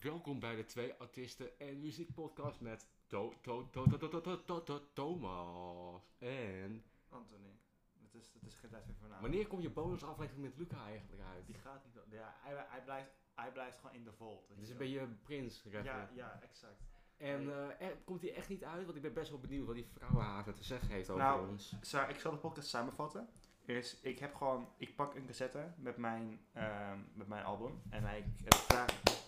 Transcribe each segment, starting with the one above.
Welkom bij de Twee Artiesten en muziekpodcast met Thomas en. Anthony. Het is, het is geen tijd voor. Wanneer komt je bonusaflevering met Luca eigenlijk uit? Die gaat niet. Ja, hij, hij, blijft, hij blijft gewoon in de vault. Dus een beetje prins, Ja, ja, exact. En eh, komt hij echt niet uit? Want ik ben best wel benieuwd wat die vrouwenhater te zeggen heeft over nou, ons. Zal ik zal de podcast samenvatten. Is, ik heb gewoon, ik pak een cassette met mijn, ehm, met mijn album en ik eh, vraag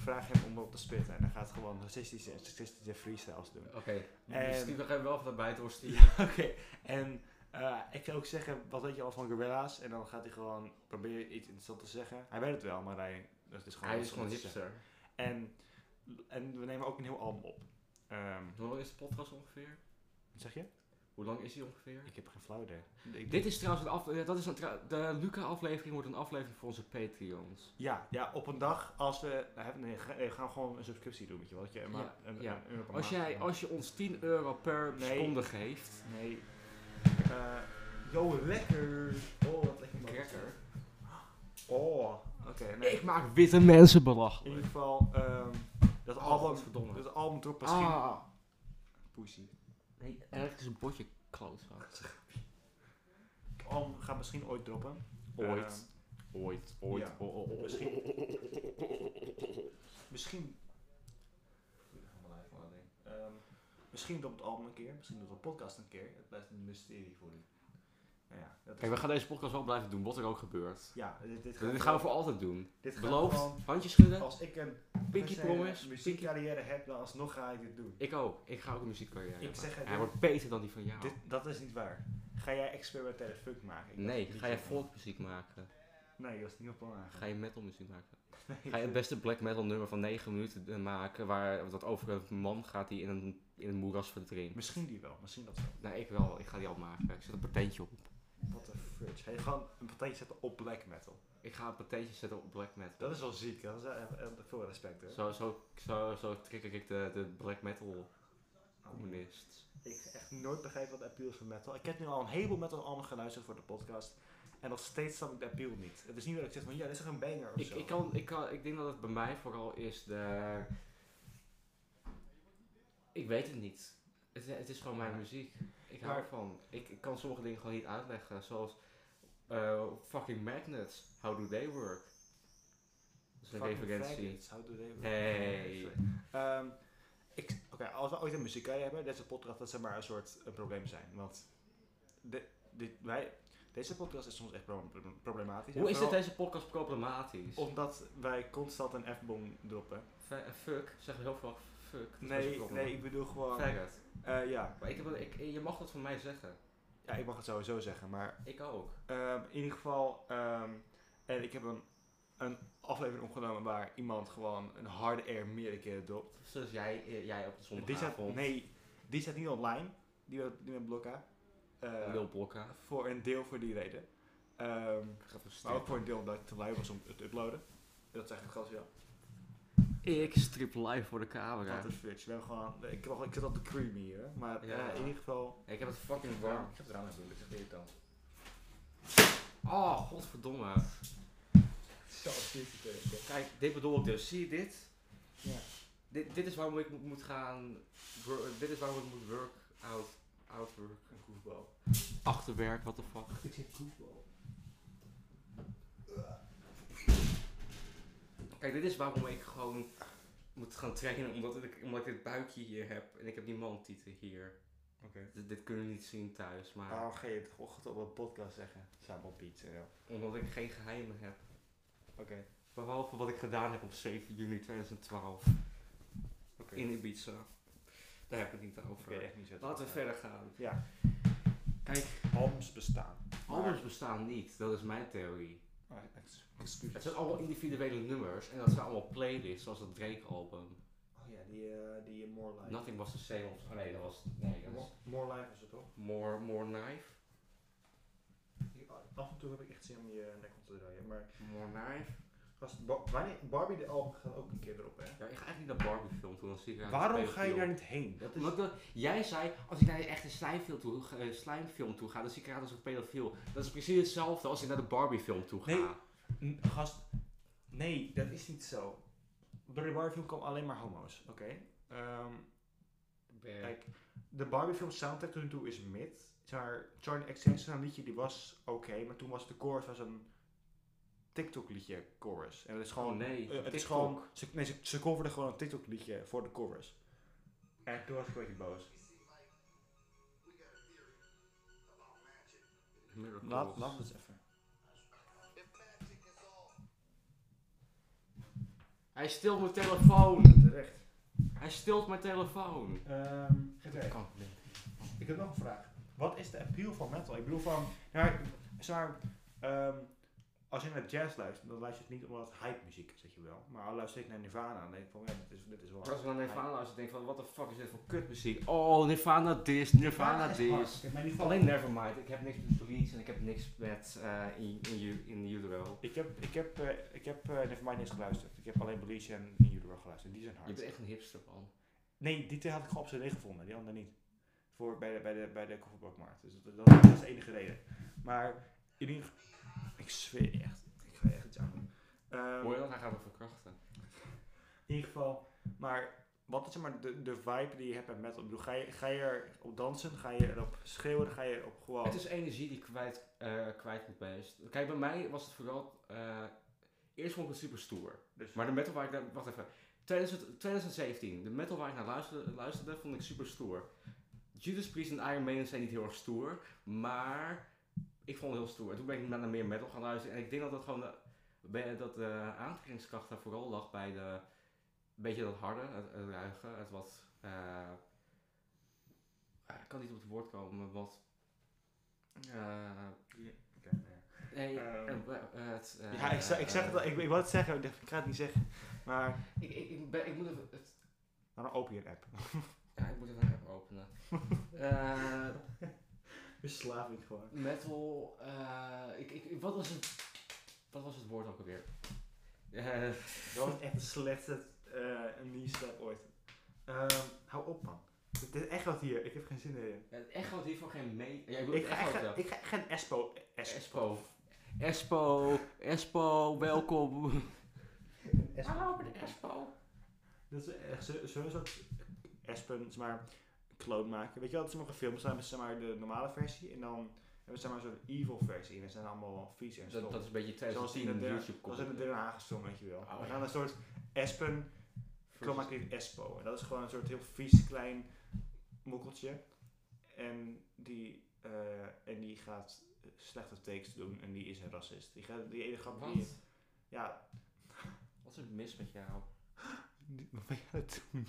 vraag hem om op te spitten. En hij gaat gewoon racistische en seksistische freestyles doen. Oké, En- misschien nog even wel van bij het doorsturen. Oké, en eh, ik kan ook zeggen, wat weet je al van Gorilla's? En dan gaat hij gewoon proberen iets interessants te zeggen. Hij weet het wel, maar hij, dat is gewoon Hij is gewoon hipster. En, en we nemen ook een heel album op. Ehm, Hoe lang is de podcast ongeveer? wat zeg je? Hoe lang is die ongeveer? Ik heb geen flauw idee. Ik- Dit is trouwens een aflevering. Dat is een tra- de Luca-aflevering wordt een aflevering voor onze Patreons. ja, ja, op een dag als we... nou, hebben- Nee, ga- nee, we gaan gewoon een subscriptie doen, weet je wel. Dat je een, Ja, maand- een, ja. een euro per Als, maand- jij, als je ons 10 euro per Nee. seconde geeft. Nee. Eh yo, lekker. Oh, wat lekker. man. Cracker. Oh, oké. nee. Ik maak witte mensen In belachelijk. ieder geval, ehm, dat Oh, album... godverdomme. Dat album dropt misschien... Ah. Pussy. Nee, ergens is een botje klootzak. Het album gaat misschien ooit droppen. Ooit. Ooit, ooit. ja. Oh, oh, oh, Misschien. Misschien... Ehm, misschien dropt het album een keer, misschien dropt de podcast een keer. Het blijft een mysterie voor u. Nou ja, dat is Kijk, we gaan deze podcast wel blijven doen, wat er ook gebeurt. Ja, dit, dit, Dit gaan we voor altijd doen. Dit Beloofd, gewoon- handjes schudden, Als ik een pinky promise. Muziekcarrière heb, dan alsnog ga ik dit doen. Ik ook. Ik ga ook een muziekcarrière Ik hebben. zeg het, Hij wordt beter dan die van jou. Dit, dat is niet waar. Ga jij experimentele funk maken? Ik nee, ga je zo. volkmuziek maken? Nee, dat is niet op plan Ga je metalmuziek maken? Nee, Ga je het beste black metal nummer van 9 minuten eh, maken waar dat over een man gaat die in een, in een moeras verdrinkt? Misschien die wel, misschien dat wel. Nee, ik wel. Ik ga die al maken. Ik zet een patentje op. Wat een fridge. Je gewoon een partijtje zetten op black metal? Ik ga een patentje zetten op black metal. Dat is wel ziek, dat is eh, eh, veel respect hè. Zo, zo, zo, zo trigger ik de, de black metal communist. Ik heb echt nooit begrepen wat de appeal is van metal. Ik heb nu al een heleboel metal albums geluisterd voor de podcast. En nog steeds snap ik de appeal niet. Het is niet dat ik zeg van ja, dit is toch een banger of Ik, zo. ik, kan, ik, kan, ik denk dat het bij mij vooral is de... Ik weet het niet. Het, het is gewoon mijn muziek. Ik hou ervan. Ik, ik kan sommige dingen gewoon niet uitleggen. Zoals eh, fucking magnets. How do they work? Dat is een referentie. how do they work? Hey. Ehm, Oké, als we ooit een muziekcarrière hebben, deze podcast, dat zou maar een soort een probleem zijn. Want de, dit, wij, deze podcast is soms echt pro- pro- problematisch. Hoe is dit deze podcast problematisch? Omdat wij constant een F-bom droppen. Fuck. Zeg heel veel fuck. Dat Nee, nee, ik bedoel gewoon... Faggot. eh, ja. Maar ik heb, ik, je mag dat van mij zeggen. ja, ik mag het sowieso zeggen, maar Ik ook. Ehm, in ieder geval, ehm, en ik heb een, een aflevering opgenomen waar iemand gewoon een harde air meerdere keren dropt. Zoals jij, eh, jij op de Die staat, zondagavond. nee, die staat niet online, die met, die met Blokka. Lil Blokka. voor een deel voor die reden. Ehm, maar ook voor een deel omdat ik te lui was om het te uploaden. Dat is eigenlijk het grootste. Ik strip live voor de camera. Dat is Switch. We gewoon, ik, heb al- ik zit al te creamy hier, hè. maar Ja. eh, in ieder geval... Ik heb het fucking warm. Ik heb het dat is echt irritant. Oh, godverdomme. Zo, dit Kijk, dit bedoel ik dus. Zie je dit? Ja. Dit, dit is waarom ik moet, gaan... dit is waarom ik moet work out, out work. Een koefbal. Achterwerk, what the fuck. Ik zeg koefbal. Kijk, dit is waarom ik gewoon moet gaan trekken. Omdat ik, omdat ik dit buikje hier heb. En ik heb die mantieten hier. Oké. Dit, dit kunnen we niet zien thuis. Maar Waarom ga je het goed op een podcast zeggen? Samen op en zo. omdat ik geen geheimen heb. Oké. Behalve wat ik gedaan heb op 7 juni 2012. Oké. In Ibiza. Daar heb ik het niet over. echt niet zo. Laten we verder gaan. Ja. Kijk, Albums bestaan. albums bestaan niet. Dat is mijn theorie. Het zijn allemaal individuele nummers. En dat zijn allemaal playlists, zoals dat Drake-album. Oh ja, die, eh die More Life. Nothing was the same. Of, oh nee, dat was... Nee, dat More, was More Life is het toch? More, more Knife. Af en toe heb ik echt zin om je nek om te draaien. Maar More Knife. Gast, Ba- wanneer, Barbie de album gaat ook een keer erop, hè? Ja, ik ga eigenlijk niet naar Barbie film toe, dan zie ik haar Waarom ga je daar niet heen? Dat is... Omdat ik dat- jij zei, als ik naar een echte slijmfilm toe, eh, slijmfilm toe ga, dan zie ik eruit als een pedofiel. Dat is precies hetzelfde als ik naar de Barbie film toe ga. Nee. N- Gast, nee, dat is niet zo. door de Barbie film komen alleen maar homo's, oké? Ehm, kijk, de Barbie film soundtrack tot nu toe is mid. Maar Charlie een liedje die was oké, maar toen was de chorus was een TikTok liedje chorus. En het is gewoon, Oh, nee, eh, het is gewoon, ze, nee, ze, ze coverden gewoon een TikTok liedje voor de chorus. En toen was ik een beetje boos. Laat, laat het even. Hij stilt mijn telefoon. Terecht. Hij stilt mijn telefoon. Ehm Kan niet. ik heb nog een vraag. Wat is de appeal van metal? Ik bedoel van, nou, zeg maar, ehm, als je naar jazz luistert, dan luister je het niet omdat het hype muziek is, zeg je wel. Maar al luister ik naar Nirvana, dan denk ik van, ja, dit is, dit is wel... Als ik naar Nirvana luister, denk ik van, wat de fuck is dit voor kutmuziek? Oh, Nirvana dis, Nirvana is dis. hard. Kijk, maar in ieder geval- Alleen Nevermind. Ik heb niks met Bleach en ik heb niks met eh, in, in, in Utero. Ik heb, ik heb, eh, ik heb eh, Nevermind niet eens geluisterd. Ik heb alleen Bleach en In Utero geluisterd. Die zijn Je hard. bent echt een hipster, man. Nee, die twee had ik gewoon op CD gevonden, die andere niet. Voor, bij de, bij de, bij de kofferbakmarkt. Dus dat, dat, dat is de enige reden. Maar in ieder geval, ik zweer echt. Ik ga echt iets aan. Ehm, Hoor je dat? Hij gaat me verkrachten. in ieder geval, maar wat is zeg maar de, de vibe die je hebt met metal? Ik bedoel, ga je, ga je erop dansen? Ga je erop schreeuwen? Ga je erop gewoon... Het is energie die kwijt, eh kwijt moet best. Kijk, bij mij was het vooral... eh, eerst vond ik het super stoer. dus, Maar de metal waar ik naar... Wacht even. 2000 2017. De metal waar ik naar luisterde, luisterde vond ik super stoer. Judas Priest en Iron Maiden zijn niet heel erg stoer. Maar ik vond het heel stoer. En toen ben ik naar meer metal gaan luisteren. En ik denk dat dat gewoon... De, dat de aantrekkingskracht daar vooral lag bij de... Een beetje dat harde, het, het ruige, het wat... eh, ik kan niet op het woord komen, wat... eh, nee. nee, Ehm, eh, eh, het, eh, ja, ik, zeg- ik zeg het al, ik, ik wou het zeggen, ik dacht, ik ga het niet zeggen. Maar, Ik, ik, ik, ben, ik moet even... Het, nou, dan open je een app. ja, ik moet even een app openen. Verslaving gewoon. metal... eh, ik, ik, wat, was het, wat was het woord ook alweer? Eh, Dat was echt de slechtste uh, knee-slap ooit. Ehm, hou op man. Dit is echt wat hier, ik heb geen zin in. het echo had hiervoor geen mee... Ja, ik Ik ga, echo echt, wel. ik ga echt geen Espo. Espo. Espo. Espo. Espo, welkom. Hallo, ik ben Espo. Dat is echt, zo'n Espen, zeg maar, clone maken? Weet je wel, dat sommige films zijn zeg maar, de normale versie en dan hebben we zeg maar zo'n evil versie en dat zijn allemaal vies en Dat, stom. dat is een beetje Zoals 2010 in de, YouTube zoals in de Den Haag stom, weet je wel. Oh, we ja. gaan een soort Espen, in Espo. En dat is gewoon een soort heel vies klein mokkeltje. En die, eh, en die gaat slechte takes doen en die is een racist. Die, gaat, die ene grap die... Wat? Ja, Wat is er mis met jou? Wat ben je aan het doen?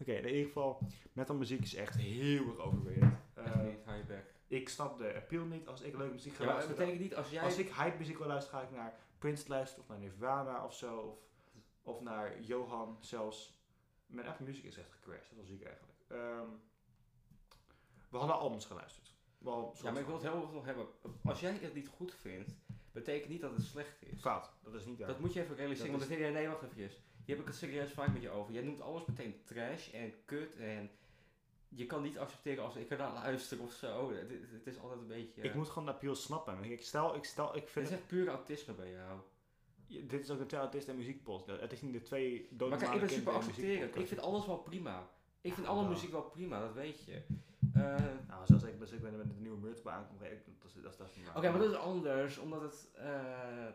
Oké, in ieder geval, metal muziek is echt heel erg overrated. Eh, niet, bek. ik snap de appeal niet als ik leuke muziek ga Ja, luisteren. betekent niet als jij... Als ik hype muziek wil luisteren, ga ik naar Prince luisteren of naar Nirvana of zo. Of, of naar Johan zelfs. Mijn Apple Music is echt gecrashed, dat was ziek eigenlijk. Ehm, we hadden albums geluisterd. Wel, Ja, maar ik wil het heel erg nog hebben. Als jij het niet goed vindt, betekent niet dat het slecht is. Fout, dat is niet waar. Dat moet je even realiseren. Dat Want nee, nee, wacht even. Hier heb ik het serieus vaak met je over. Jij noemt alles meteen trash en kut en je kan niet accepteren als ik er naar luister of zo. Het, het- het is altijd een beetje... Ik moet gewoon de appeal snappen. Ik stel, ik stel, ik Het vind is echt puur autisme bij jou. dit is ook een theaterist en muziekpost. Het is niet de twee Maar doodnormale kijk, ik ben super accepterend. Ik vind alles wel prima. Ik vind alle muziek wel prima, dat weet je. Eh, Nou, zoals ik, als ik ben met de nieuwe Murtbaan aankom, dat is, dat is, dat. Oké, maar dat is anders, omdat het eh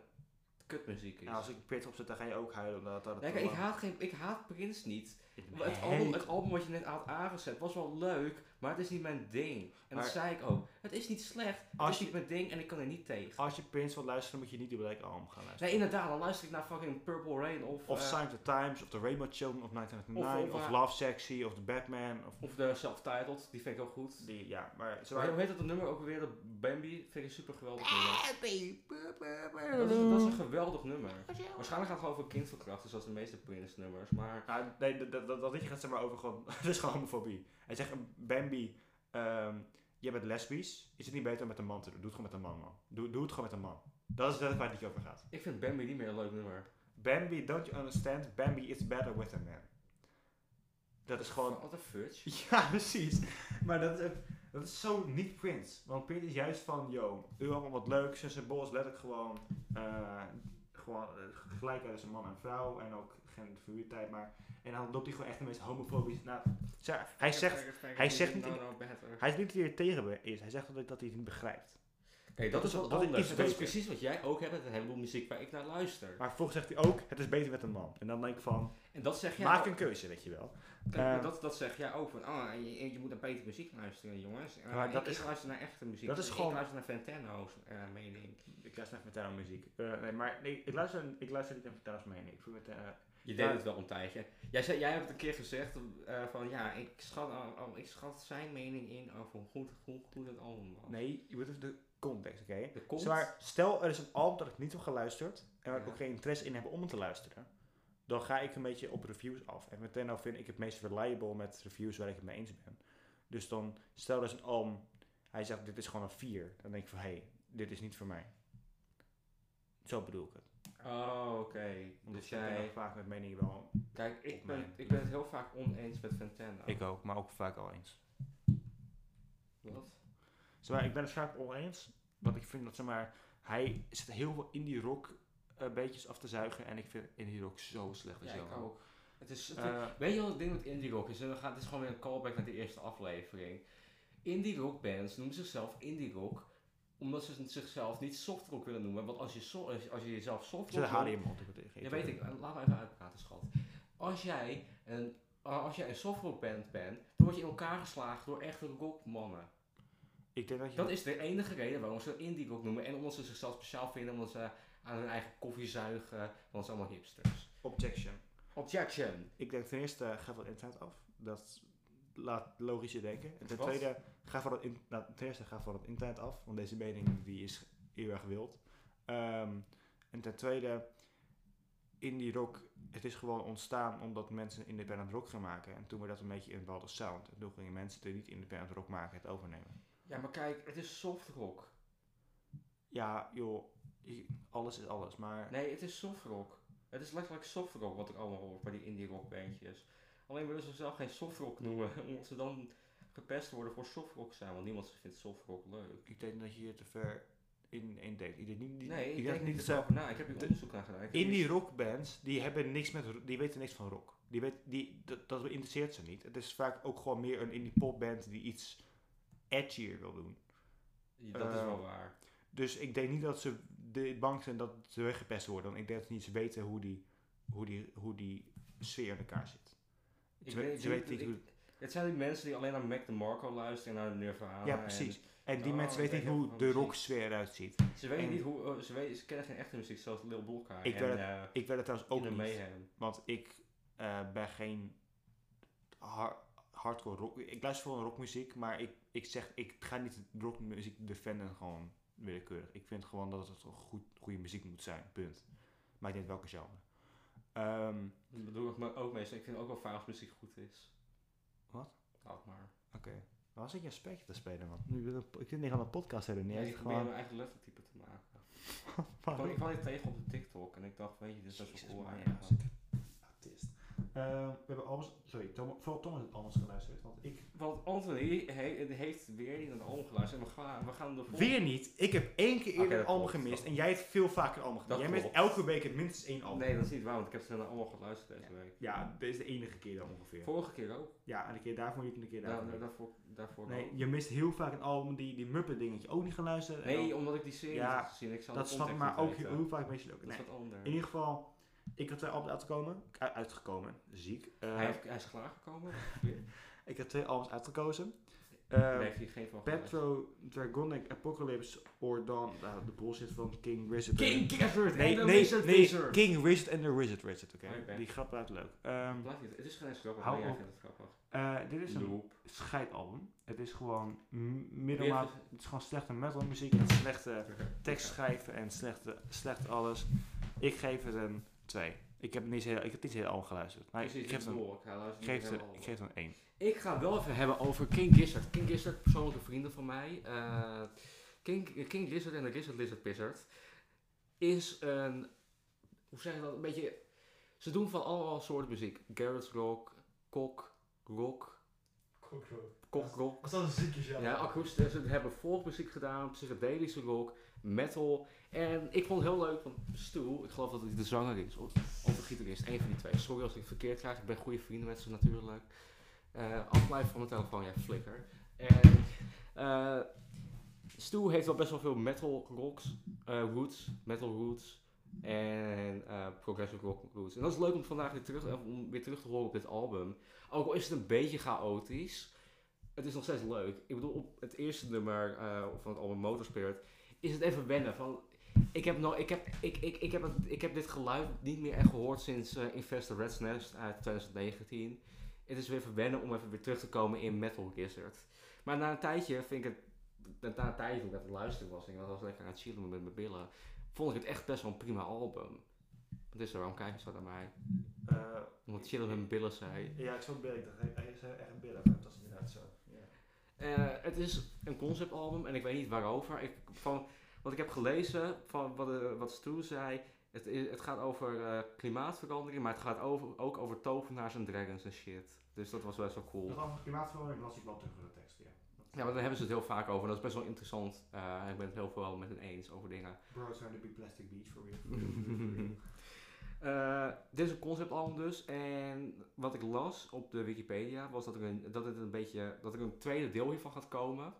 kutmuziek is. Ja, als ik Prins opzet, dan ga je ook huilen. Omdat dat Ja, kijk, ik haat, geen, ik haat Prince niet. Het album, het album wat je net had aangezet was wel leuk, maar het is niet mijn ding. En Maar- dat zei ik ook. Het is niet slecht, het Als is je- niet mijn ding en ik kan er niet tegen. Als je Prince wilt luisteren, moet je niet die Black Album gaan luisteren. Nee, inderdaad, dan luister ik naar fucking Purple Rain of, Of Sign of the Times, of The Rainbow Children, of 1999, Of- of, of, eh, Love Sexy, of The Batman. Of of de Self-Titled, die vind ik ook goed. die, ja, maar Maar hoe heet dat het nummer ook weer? De Bambi vind ik een super geweldig nummer. Ah, Dat is, dat is een geweldig nummer. Waarschijnlijk gaat het gewoon over kindverkrachten, zoals de meeste Prince nummers. Maar Nou, nee, dat, dat, dat, dat liedje gaat zeg maar over gewoon... dat is gewoon homofobie. Hij zegt, Bambi, ehm jij bent lesbisch. Is het niet beter om met een man te doen? Doe het gewoon met een man, man. Doe, doe het gewoon met een man. Dat is letterlijk waar het over gaat. ik vind Bambi niet meer een leuk nummer. Bambi, don't you understand? Bambi is better with a man. Dat is gewoon... Wat een fudge. Ja, precies. Maar dat is, dat is zo niet Prince. Want Prince is juist van, yo, doe allemaal wat leuks. Zijn symbool is letterlijk gewoon, eh, gewoon uh, gelijkheid tussen man en vrouw en ook genderfluiditeit, maar en dan loopt hij gewoon echt de meest homofobische. Nou, hij zegt, hij zegt niet, hij is niet hier tegen is. Hij zegt dat, dat hij het niet begrijpt. Nee, dat, is wat dat anders. Is dat is precies wat jij ook hebt met een heleboel muziek waar ik naar luister. Maar vervolgens zegt hij ook, het is beter met een man. En dan denk ik van, en dat zeg jij maak een keuze, weet je wel. Uh, dat, dat zeg jij ook, van, oh, je, je moet naar betere muziek luisteren, jongens. Uh, maar dat ik, is, luister naar echte muziek. Dat is gewoon, ik luister naar Fantano's uh, mening. Ik luister naar Fantano muziek. nee, maar nee, ik, luister, ik luister niet naar Fantano's mening. Ik het, je deed het wel een tijdje. Jij, zei, jij hebt het een keer gezegd van ja, ik schat, oh, ik schat zijn mening in over hoe goed, goed, goed het album was. Nee, je moet even de context, oké? Okay? stel er is een album dat ik niet heb geluisterd en waar ik ook geen interesse in heb om het te luisteren. Dan ga ik een beetje op reviews af. En meteen nou vind ik het meest reliable met reviews waar ik het mee eens ben. Dus dan, stel er is een album, hij zegt dit is gewoon een 4. Dan denk ik van, hé, hey, dit is niet voor mij. Zo bedoel ik het. Oh, oké. Okay. Dus jij... vaak met meningen wel... Kijk, ik ben, ik ben het heel vaak oneens met Fantano. Ik ook, maar ook vaak al eens. Wat? Zeg ik ben het vaak oneens. Want ik vind dat, zeg maar, hij zit heel veel indie rock uh, beetjes af te zuigen. En ik vind indie rock zo slecht. Ja, ik ook. Het is, het uh, weet je wat het ding met indie rock is? En gaat, het is gewoon weer een callback naar de eerste aflevering. Indie rock bands noemen zichzelf indie rock omdat ze zichzelf niet soft rock willen noemen. Want als je, so, als je jezelf soft rock noemt... Ja, weet ik. Laat me even uitpraten, schat. Als jij een, als jij een bent, dan word je in elkaar geslagen door echte rockmannen. Ik denk dat, je dat is de enige reden waarom ze indie rock noemen. En omdat ze zichzelf speciaal vinden, omdat ze aan hun eigen koffie zuigen, want ze allemaal hipsters. Objection. Objection. Ik denk ten eerste, ga van het internet af. Dat laat logische denken. En ten tweede, ga van het, in, nou, ten eerste, ga van het internet af. Want deze mening die is heel erg wild. Um, en ten tweede, indie rock, het is gewoon ontstaan omdat mensen independent rock gaan maken. En toen we dat een beetje in bepaalde sound. En toen gingen mensen die niet independent rock maken het overnemen. Ja, maar kijk, het is soft rock. Ja, joh, alles is alles, maar... Nee, het is soft rock. Het is letterlijk soft rock wat ik allemaal hoor bij die indie rock bandjes. Alleen willen ze zelf geen soft rock noemen, omdat ze dan gepest worden voor soft rock zijn, want niemand vindt soft rock leuk. Ik denk dat je hier te ver in één denkt. Ik denk niet, nee, ik, denk niet. Nou, ik heb hier onderzoek aan gedaan. Indie rockbands, die hebben niks met, die weten niks van rock. Die weet, die, dat, dat interesseert ze niet. Het is vaak ook gewoon meer een indie popband die iets edgier wil doen. dat is wel ehm, waar. Dus ik denk niet dat ze de bang zijn dat ze weggepest worden. Want ik denk dat ze niet weten hoe die, hoe die, hoe die sfeer in elkaar zit. Weet. Het zijn die mensen die alleen naar Mac DeMarco luisteren en naar de Nirvana. Ja, precies. En, die oh, mensen weten niet hoe de rock sfeer eruit ziet. Ze weten niet hoe, oh, ze, weten, ze kennen geen echte muziek zoals Lil Bolka. Ik, en, uh, ik weet het trouwens ook niet. Want ik uh, ben geen hardcore rock. Ik luister wel rockmuziek, maar ik, ik zeg, ik ga niet rockmuziek defenden gewoon willekeurig. Ik vind gewoon dat het goed, goede muziek moet zijn, punt. Maakt niet welke genre. Um, dat doe ik ook meestal. Ik vind ook wel fijn als muziek goed is. Wat? Laat maar. Oké. Okay. Waar zit je een spelletje te spelen, man? Nu, ik zit niet aan een podcast hebben. Nee, ik probeer mijn eigen lettertype te maken. ik kwam dit tegen op de TikTok en ik dacht, weet je, dit is best wel cool Artist. Uh, we hebben alles, sorry, Tom, vooral Thomas het alles geluisterd. Want ik. Want Anthony he, heeft weer niet de album geluisterd. En we gaan, we gaan de Weer niet? Ik heb één keer eerder een album gemist en jij hebt veel vaker een album gemist. Jij mist elke week het minstens één album. Nee, dat is niet waar, want ik heb ze naar allemaal geluisterd deze week. Ja, dit is de enige keer dan ongeveer. Vorige keer ook. Ja, en de keer daarvoor niet en de keer daarvoor. Ja, daarvoor, daarvoor nee, je mist heel vaak een album die, die Muppet dingetje ook niet geluisterd. Nee, omdat ik die serie ja, gezien. Ik zal dat snap ik, maar ook heel vaak je ook. Dat is wat anders. In ieder geval ik had twee albums uitgekomen. Uitgekomen, ziek. Uh, hij, heeft, hij is klaargekomen. ik heb twee albums uitgekozen. Uh, nee, geen van Petro Dragonic Apocalypse or Dawn. Nou, de bullshit van King Wizard. King Gizzard nee, nee, Wizard nee, Wizard. King Wizard en de Wizard Wizard, oké. Okay. Die grap uit leuk. Um, het is geen grappig, maar jij vindt het grappig. Uh, dit is een scheidalbum. Het is gewoon middelmaat. Het is gewoon slechte metal muziek en slechte tekstschrijven en slechte, slecht alles. Ik geef het een 2. Ik heb niet heel, ik heb niet heel al geluisterd. Maar ik, ik, geef een, ik, geef ik geef 1. Ik ga wel even hebben over King Gizzard. King Gizzard, persoonlijke vrienden van mij. Uh, King, King Gizzard en de Gizzard Lizard Wizard is een, hoe zeg je dat, een beetje, ze doen van allemaal soorten muziek. Garrett rock, kok, rock, Kokrock. Was dat een ziekjes, ja. Ja, akoestisch. Ze hebben folkmuziek gedaan, psychedelische rock, metal. En ik vond het heel leuk, want Stu, ik geloof dat hij de zanger is, of, of de gitarist, een van die twee. Sorry als ik het verkeerd krijg, ik ben goede vrienden met ze natuurlijk. Eh afblijven van mijn telefoon, ja, flikker. En eh Stu heeft wel best wel veel metal rocks, eh, roots, metal roots en progressive rock roots. En dat is leuk om vandaag weer terug, om weer terug te horen op dit album. Ook al is het een beetje chaotisch, het is nog steeds leuk. Ik bedoel, op het eerste nummer van het album Motorspirit is het even wennen. Van, ik, heb nog, ik, heb, ik, ik, ik, heb het, ik heb dit geluid niet meer echt gehoord sinds eh Investor Red's Nest uit 2019. Het is weer even wennen om even weer terug te komen in Metal Gizzard. Maar na een tijdje vind ik het, na een tijdje toen ik aan het luisteren was, en ik was lekker aan het chillen met mijn billen, vond ik het echt best wel een prima album. Wat is er? Waarom kijk je zo naar mij? Eh, Omdat chillen met mijn billen zei. ja, ik zag billen. Ik dacht, hij, is echt een billen. maar Dat is inderdaad zo. Ja. Eh, het is een conceptalbum en ik weet niet waarover. Ik, van, wat ik heb gelezen, van wat, uh, wat Stu zei, het, het gaat over uh, klimaatverandering, maar het gaat over, ook over tovenaars en dragons en shit. Dus dat was best wel cool. Dat over klimaatverandering las ik wel terug voor de tekst, ja. Ja, maar daar hebben ze het heel vaak over en dat is best wel interessant. Uh, ik ben het heel veel met hen eens over dingen. Bro, zijn de big plastic beach for real. Uh, dit is een conceptalbum dus. En wat ik las op de Wikipedia was dat er een, dat het een beetje dat er een tweede deel hiervan gaat komen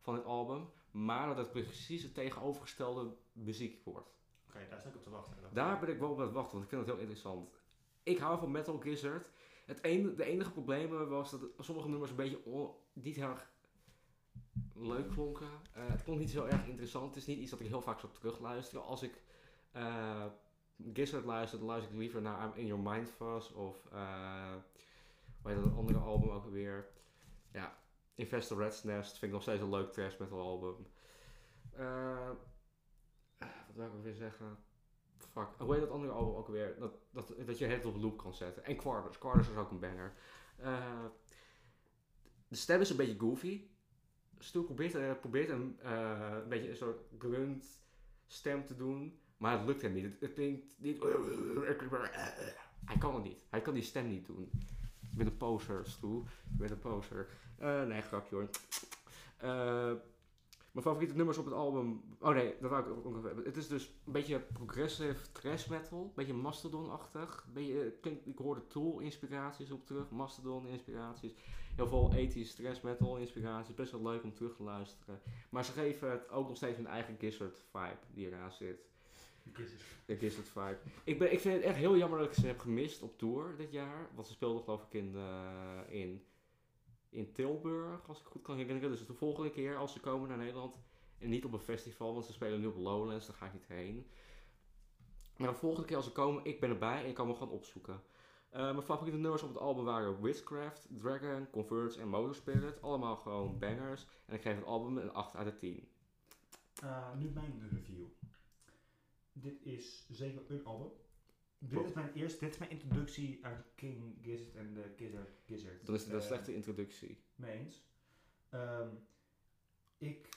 van het album, maar dat het precies het tegenovergestelde muziek wordt. Oké, okay, daar sta ik op te wachten. Daar ben ik wel op aan wachten, want ik vind het heel interessant. Ik hou van Metal Gizzard. Het enige, de enige probleem was dat sommige nummers een beetje on, niet heel erg leuk klonken. Uh, het klonk niet zo erg interessant. Het is niet iets dat ik heel vaak zou terugluisteren. Als ik uh, Gizzard luister, dan luister ik liever naar I'm In Your Mind Fuzz of uh, hoe heet dat andere album ook weer? Ja, Investor Red's Nest vind ik nog steeds een leuk trash metal album. Uh, wat wil ik weer zeggen? Fuck, hoe heet dat andere album ook weer? Dat, dat, dat je het op loop kan zetten. En Quarters, Quarters is ook een banger. De stem is een beetje goofy. Stu probeert, probeert een, een beetje een soort grunt stem te doen. Maar het lukt hem niet. Het, klinkt niet. Hij kan het niet. Hij kan die stem niet doen. Ik ben een poser, Stu. Ik ben een poser. Uh, nee, grapje hoor. Uh, mijn favoriete nummers op het album. Oh nee, dat wou ik ook nog hebben. Het is dus een beetje progressive trash metal. Een beetje Mastodon-achtig. Ik hoorde Tool-inspiraties op terug. Mastodon-inspiraties. Heel veel 80s trash metal-inspiraties. Best wel leuk om terug te luisteren. Maar ze geven het ook nog steeds hun eigen Gizzard-vibe die eraan zit. De Gizzard vibe. Ik, ben, ik vind het echt heel jammer dat ik ze heb gemist op tour dit jaar. Want ze speelden geloof ik in, uh, in, in Tilburg, als ik goed kan herinneren. Dus de volgende keer als ze komen naar Nederland. En niet op een festival, want ze spelen nu op Lowlands, daar ga ik niet heen. Maar de volgende keer als ze komen, ik ben erbij en ik kan me gewoon opzoeken. Uh, mijn favoriete nummers op het album waren Witchcraft, Dragon, Converge en Motorspirit. Allemaal gewoon bangers. En ik geef het album een 8 uit de 10. Uh, nu mijn review dit is zeker een album. Dit is mijn eerste, dit is mijn introductie aan King Gizzard en de Gizzard. Gizzard. Dan is een uh, slechte introductie. Mee eens. Um, ik,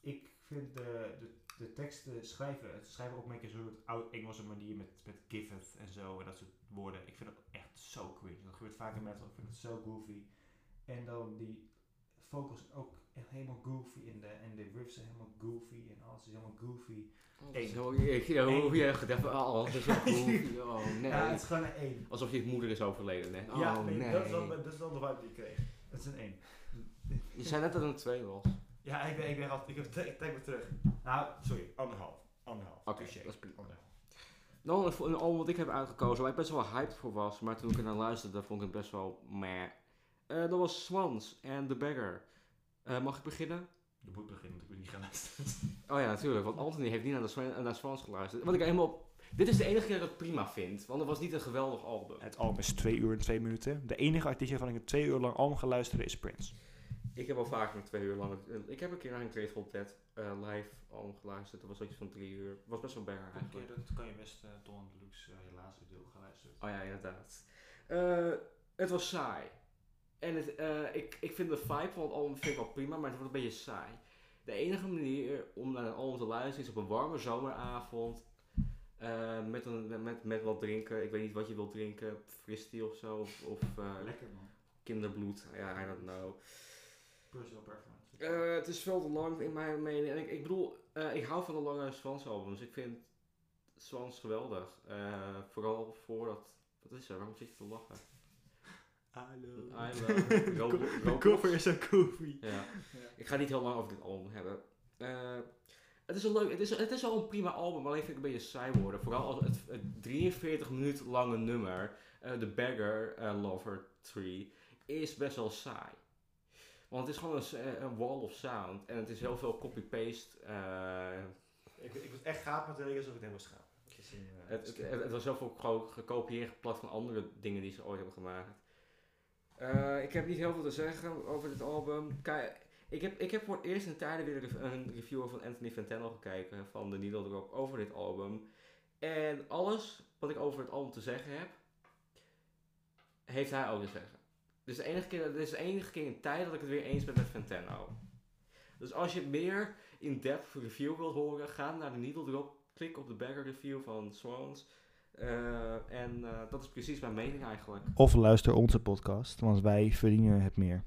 ik vind de, de, de teksten schrijven, het schrijven ook met een soort oud-Engelse manier met, met giveth en zo en dat soort woorden. Ik vind dat echt zo cringe. Dat gebeurt vaak in metal. Ik vind het zo goofy. En dan die vocals ook echt helemaal goofy en de, en de riffs zijn helemaal goofy en alles is helemaal goofy. Oh, zo, ik, ja, hoe je even, oh, dat is zo goofy. Oh nee. Ja, het is gewoon een 1. Alsof je moeder is overleden, hè? Oh, ja, nee, nee. Dat, is dan, dat is dan de vibe die ik kreeg. Het is een 1. Je zei net dat het een 2 was. Ja, ik ben, ik ben altijd, ik heb ik denk me terug. Nou, sorry, anderhalf. Anderhalf. Oké, okay, dat is prima. Anderhalf. Dan een, een album wat ik heb uitgekozen, waar ik best wel hyped voor was, maar toen ik er naar luisterde, vond ik het best wel meh. Uh, dat was Swans en The Beggar. Uh, mag ik beginnen? Je moet beginnen, want ik ben niet gaan luisteren. Oh ja, natuurlijk, want Anthony heeft niet naar, de Swan, naar Swans geluisterd. Wat ik helemaal op... Dit is de enige keer dat ik het prima vind, want het was niet een geweldig album. Het album is 2 uur en 2 minuten. De enige artiest waarvan ik een 2 uur lang album ga luisteren is Prince. Ik heb al vaker een 2 uur lang... Ik heb een keer naar een Grateful Dead uh, live album geluisterd. Dat was iets van 3 uur. was best wel banger eigenlijk. Okay, dat kan je best uh, Don Deluxe uh, helaas deel gaan luisteren. Oh ja, inderdaad. Uh, het was saai. En het, uh, ik, ik vind de vibe van het album vind ik wel prima, maar het wordt een beetje saai. De enige manier om naar een album te luisteren is op een warme zomeravond. Uh, met, een, met, met wat drinken. Ik weet niet wat je wilt drinken. Fristie of zo. Of, of uh, Lekker man. kinderbloed. Ja, I don't know. Personal preference. Eh, het is veel te lang in mijn mening. En ik, ik bedoel, eh, ik hou van de lange Swans albums. Ik vind Swans geweldig. Eh, vooral voordat... Wat is er? Waarom zit je te lachen? Hallo. I love Ro- De cover is een koffie. Ja. Ik ga niet heel lang over dit album hebben. Eh, het is een leuk, het is, het is al een prima album, alleen vind ik een beetje saai worden. Vooral als het, het 43 minuten lange nummer, eh The Beggar eh, Lover Tree, is best wel saai. Want het is gewoon een, wall of sound en het is heel veel copy-paste. Ik, ik was echt gaaf met de alsof ik het helemaal het, het, skin. het, het was heel veel gekopieerd geplat van andere dingen die ze ooit hebben gemaakt. Eh, ik heb niet heel veel te zeggen over dit album. Ik heb, ik heb voor het eerst in tijden weer een rev- een review van Anthony Fantano gekeken van de Needle Drop over dit album. En alles wat ik over het album te zeggen heb, heeft hij ook te zeggen. Dus de enige keer, dit is de enige keer in tijd dat ik het weer eens ben met Fantano. Dus als je meer in-depth review wilt horen, ga naar de Needle Drop, klik op de bagger review van Swans. Eh, en eh, dat is precies mijn mening eigenlijk. Of luister onze podcast, want wij verdienen het meer.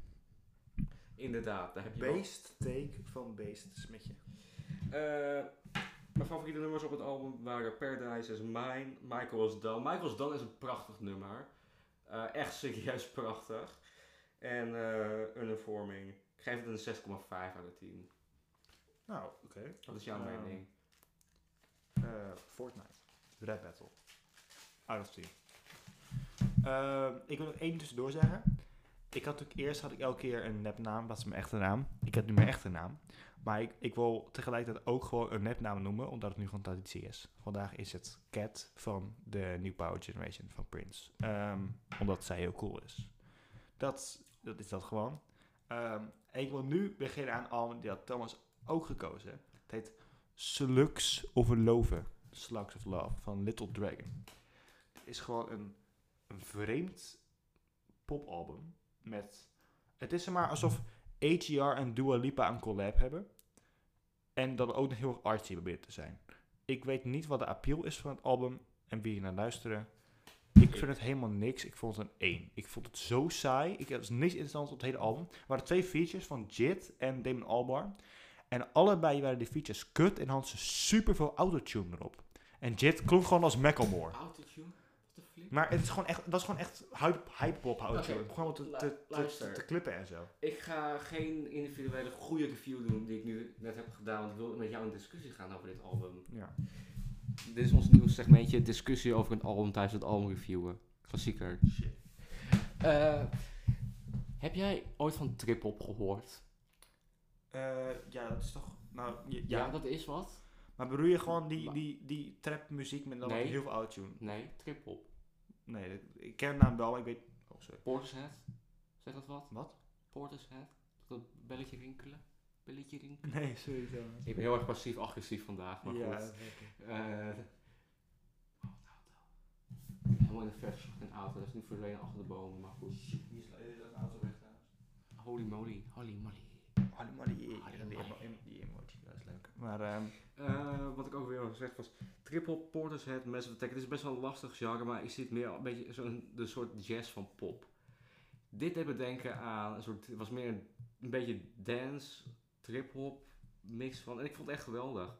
Inderdaad, daar heb je take van Based Smetje. Eh, mijn favoriete nummers op het album waren Paradise is Mine, Michael is Done. Michael is Done is een prachtig nummer. Eh, echt serieus prachtig. En eh Uniforming. Ik geef het een 6,5 uit de 10. Nou, oké. Wat is jouw mening? Eh, Fortnite. Red Battle. Out of 10. Ehm, ik wil nog één tussendoor zeggen. Ik had natuurlijk eerst had ik elke keer een nepnaam, dat is mijn echte naam. Ik heb nu mijn echte naam. Maar ik, ik wil tegelijkertijd ook gewoon een nepnaam noemen, omdat het nu gewoon traditie is. Vandaag is het Cat van de New Power Generation van Prince. Ehm, omdat zij heel cool is. Dat, dat is dat gewoon. Ehm, en ik wil nu beginnen aan album die had Thomas ook gekozen. Het heet Slugs of Love. Slugs of Love van Little Dragon. Is gewoon een, vreemd popalbum. Met, het is maar alsof AGR en Dua Lipa een collab hebben. En dan ook nog heel erg artsy probeert te zijn. Ik weet niet wat de appeal is van het album en wie je naar luisteren. Ik vind het helemaal niks. Ik vond het een 1. Ik vond het zo saai. Ik had niks interessants op het hele album. Er waren twee features van Jit en Damon Albarn. En allebei waren die features kut en hadden ze super veel autotune erop. En Jit klonk gewoon als Macklemore. Autotune? Maar het is gewoon echt, dat is gewoon echt hype, hype pop Gewoon te, te, te, klippen en zo. Ik ga geen individuele goede review doen die ik nu net heb gedaan. Want ik wil met jou in discussie gaan over dit album. Ja. Dit is ons nieuwe segmentje, discussie over een album tijdens het album reviewen. Klassieker. Shit. Eh, heb jij ooit van trip-hop gehoord? Eh, ja, dat is toch... Nou, Ja, ja. dat is wat. Maar bedoel je gewoon die, die, die trap muziek met dan Nee. heel veel autotune? Nee, trip-hop. Nee, ik ken de naam wel, maar ik weet... Oh, sorry. Portishead. Zeg dat wat? Wat? Portishead. Dat belletje rinkelen. Belletje rinkelen. Nee, sorry. Ik ben heel erg passief-agressief vandaag, maar ja, goed. oké. Eh, oh, de auto. Helemaal in de vers een auto. Dat is nu verdwenen achter de bomen, maar goed. Shit, wie is dat auto weg trouwens? Holy moly, holy moly. Holy moly, Holy moly. emo- die emoji, dat is leuk. Maar, ehm Eh, wat ik ook weer al gezegd was, trip-hop, Portishead, Massive Attack. Het is best wel een lastig genre, maar ik zie het meer een beetje zo'n de soort jazz van pop. Dit deed me denken aan een soort, het was meer een, een beetje dance, trip-hop mix van. En ik vond het echt geweldig.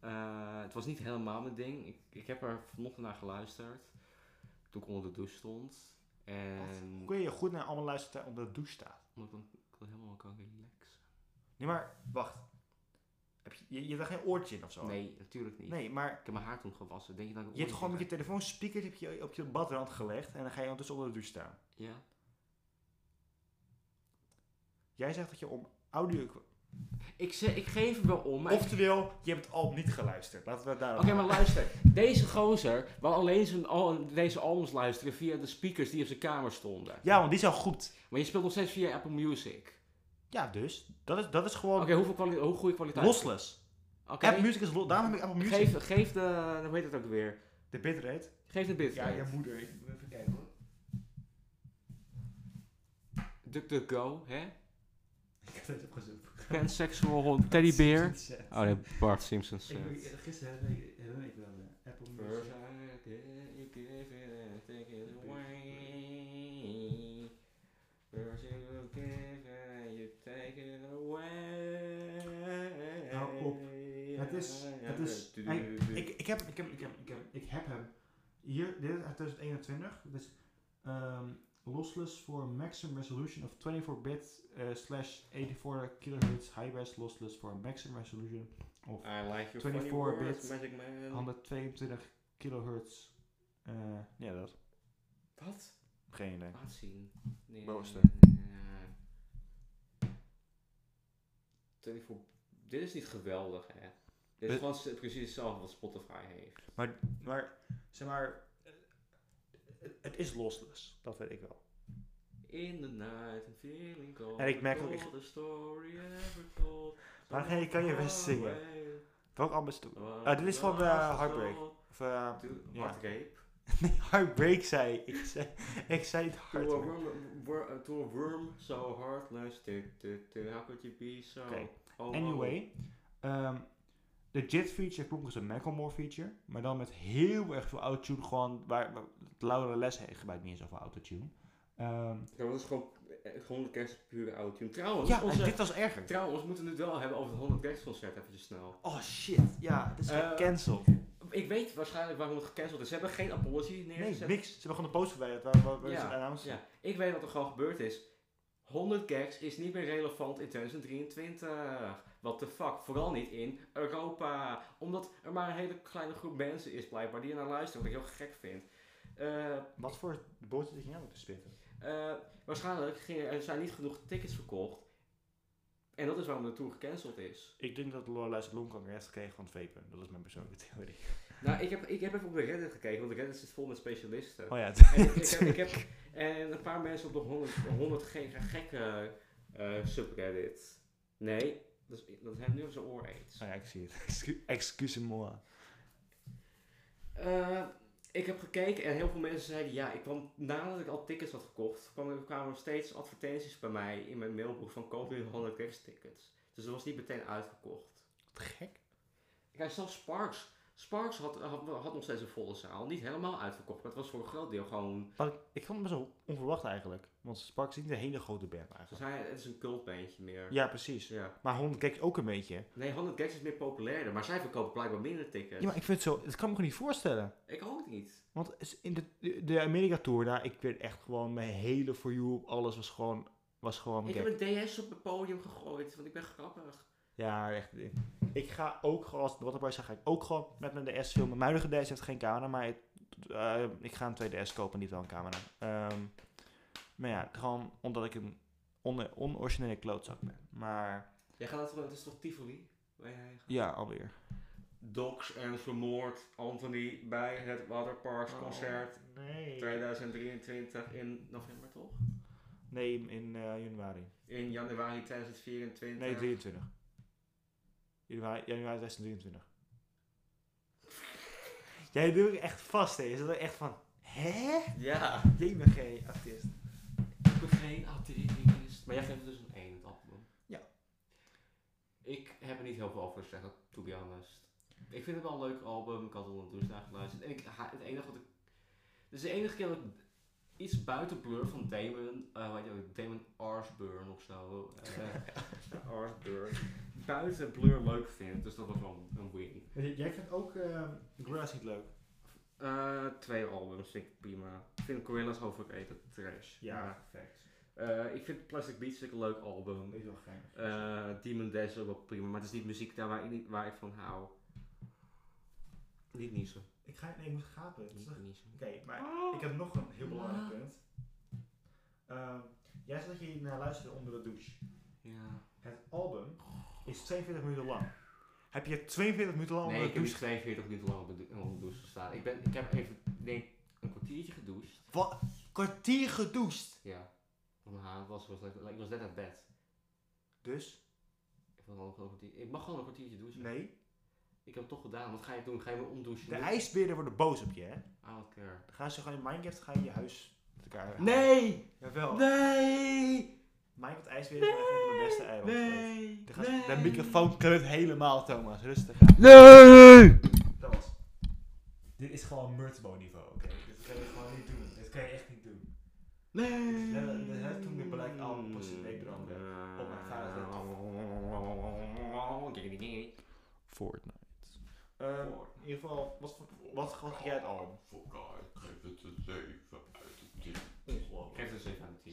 Eh, het was niet helemaal mijn ding. Ik, ik heb er vanochtend naar geluisterd. Toen ik onder de douche stond. En Kun je goed naar allemaal luisteren terwijl onder de douche staat? omdat ik dan ik dan helemaal kan relaxen. Nee, maar wacht. Heb je, je, je hebt daar geen oortje in of zo? Nee, natuurlijk niet. Nee, maar Ik heb mijn haar toen gewassen. Denk je dat ik je hebt gewoon met je telefoon speakers op je, op je badrand gelegd en dan ga je ondertussen onder de douche staan. heb? Ja. Jij zegt dat je om audio... Ik, zeg, ik geef hem wel om. Oftewel, je hebt het al niet geluisterd. Laten we het daarop Oké, maar luister. Deze gozer wil alleen zijn al, deze albums luisteren via de speakers die op zijn kamer stonden. Ja, want die al goed. Maar je speelt nog steeds via Apple Music. Ja, dus. Dat is, dat is gewoon Oké, hoeveel kwali hoe goede kwaliteit? lossless. Oké. Apple Music is los. Daarom heb ik Apple Music. Geef, geef de... Hoe heet het ook weer? De bitrate. Geef de bitrate. Ja, je moeder. Ik moet even kijken hoor. DuckDuckGo, hè? Ik heb het opgezocht. Pansexual teddybear. Oh nee, Bart Simpson set. Ik, ik- gisteren heb ik, heb ik wel eh, Apple Music. Ik, heb, ik, heb, ik, heb, ik, heb, ik heb hem. Hier, dit is uit 2021. Dit is ehm, lossless for maximum resolution of 24-bit eh, slash 84 kilohertz high-res lossless for maximum resolution of I like your 24 funny words, bit, Magic Man. 122 kilohertz. eh, ja, dat. Wat? Geen idee. Laat zien. Nee. Bovenste. 24 Dit is niet geweldig, hè. Dit is Het- gewoon s- precies hetzelfde wat Spotify heeft. Maar, maar zeg maar, het, is lossless. Dat weet ik wel. In the night and feeling cold. En ik merk ook- the story ever told. Maar hey, kan je best zingen? Welk album is het? What Ah, dit is van, was the Heartbreak. Of, to ja. Heartbreak. nee, Heartbreak zei ik. Ik zei, ik zei het To a, Heartbreak. worm, wor- to a worm so heartless. Tu, tu, tu, how could you be so... Oh, Anyway, ehm, de JIT feature klonk als een Macklemore feature, maar dan met heel erg veel autotune, gewoon waar, waar het Laura Les heeft gebruikt niet eens zoveel autotune. Ehm Ja, dat is gewoon, eh, gewoon de kerst pure autotune. Trouwens, ja, onze, dit was erger. trouwens, we moeten het wel hebben over het 100 Gags concert, eventjes snel. Oh shit, ja, het is Eh, gecanceld. Ik weet waarschijnlijk waarom het gecanceld is. Ze hebben geen apology Nee, neergezet. niks. Ze hebben gewoon een post verwijderd waar, waar, waar Ja, ze. Ja, ik weet wat er gewoon gebeurd is. 100 gags is niet meer relevant in 2023. What the fuck? Vooral niet in Europa. Omdat er maar een hele kleine groep mensen is blijkbaar die er naar luisteren. Wat ik heel gek vind. Eh, Wat voor boter ging jij moeten spitten? eh, waarschijnlijk gingen er zijn niet genoeg tickets verkocht. En dat is waarom de tour gecanceld is. Ik denk dat Les longkanker heeft gekregen van het vapen. Dat is mijn persoonlijke theorie. Nou, ik heb, ik heb even op de Reddit gekeken, want de Reddit zit vol met specialisten. Oh ja, En ik, ik, heb, ik heb en een paar mensen op de 100, 100 ge- gekke eh subreddit. Nee, dat, is, dat heeft nu op zijn oor aids. Oh ja, ik zie het. Excu- Excuse-moi. Eh, ik heb gekeken en heel veel mensen zeiden ja, ik kwam nadat ik al tickets had gekocht, kwamen, kwamen er steeds advertenties bij mij in mijn mailbox van koop nu 100 Gags tickets. Dus dat was niet meteen uitverkocht. Wat gek. Kijk, zelfs Sparks. Sparks had, had, had nog steeds een volle zaal. Niet helemaal uitverkocht, maar het was voor een groot deel gewoon... Maar ik, ik vond het best wel onverwacht eigenlijk. Want Sparks is niet een hele grote band Ze eigenlijk. zei, het is een cultbandje meer. Ja, precies. ja. Maar 100 Gags ook een beetje. Nee, 100 Gags is meer populairder, maar zij verkopen blijkbaar minder tickets. Ja, maar ik vind het zo... Dat kan me gewoon niet voorstellen. Ik ook niet. Want in de, de, Amerika Tour daar, ik werd echt gewoon mijn hele For You, alles was gewoon, was gewoon Ik gek. heb een DS op het podium gegooid, want ik ben grappig. Ja, echt. Ik ga ook gewoon, als Waterboy zegt, ga ik ook gewoon met mijn DS filmen. Mijn huidige DS heeft geen camera, maar ik, eh, ik ga een tweede DS kopen en niet wel een camera. Ehm, maar ja, gewoon omdat ik een on onoriginele klootzak ben. Maar Jij gaat dat, het is toch Tivoli? Waar jij gaat? ja, alweer. Docs en vermoord Anthony bij het Waterparks Oh. concert nee. 2023 in november toch? Nee, in eh, januari. In januari 2024. Nee, 23. Januari, januari 2023. Jij doet het echt vast, hè? Je zit er echt van, hè? Ja. JMG, artiest. Ik ben geen atheïst. Maar jij geeft het dus een 1, het album. Ja. Ik heb er niet heel veel over te zeggen, to be honest. Ik vind het wel een leuk album. Ik had al een douche naar geluisterd. En ik, het enige wat ik... Dit is de enige keer dat ik iets buiten Blur van Damon, eh weet je ook, Damon Arsburn of zo. eh Arsburn. Buiten Blur leuk vind. Dus dat was wel een, een win. Jij vindt ook uh, Gorillaz niet leuk? Eh, twee albums vind ik prima. Ik vind Gorillaz overrated trash. Maar, perfect. eh, ik vind Plastic Beach een leuk album. Weet wel geinig. Eh Demon Dash is ook wel prima, maar het is niet muziek daar waar ik, niet- waar ik van hou. Niet niezen. Ik ga, nee, ik moet gapen. Oké, maar ik heb nog een heel belangrijk punt. Ehm, jij zei dat je naar luisterde onder de douche. Ja. Het album is 42 minuten lang. Heb je 42 minuten lang Nee, onder ik de heb niet douche? 42 minuten lang op de, douche gestaan. Ik, ben, ik heb even, ik denk, een kwartiertje gedoucht. Wat? Kwartier gedoucht. Ja. Ja, het was, was, ik was net uit bed. Dus? Ik, was al een kwartier, ik mag gewoon een kwartiertje douchen. Nee. Ik heb het toch gedaan. Wat ga je doen? Ga je me omdouchen? De ijsberen worden boos op je, hè? Don't care. Dan gaan ze gewoon in Minecraft ga je je huis met elkaar halen. Nee! Jawel. Nee! Minecraft ijsberen is echt een van de beste eilandjes. Nee! Gast- nee. de microfoon kleurt helemaal, Thomas. Rustig. Nee! Thomas. Dit is gewoon Murtbo niveau, oké? Dit kan je gewoon niet doen. Dit kan je echt niet doen. Nee! Dat net toen de Album pas een week brandde. Op mijn vader. Fortnite. Ehm, in ieder geval, wat, wat, wat ga jij het album? Ik geef het een 7 uit de 10. Ongelooflijk. Ik geef het een 7 uit de 10.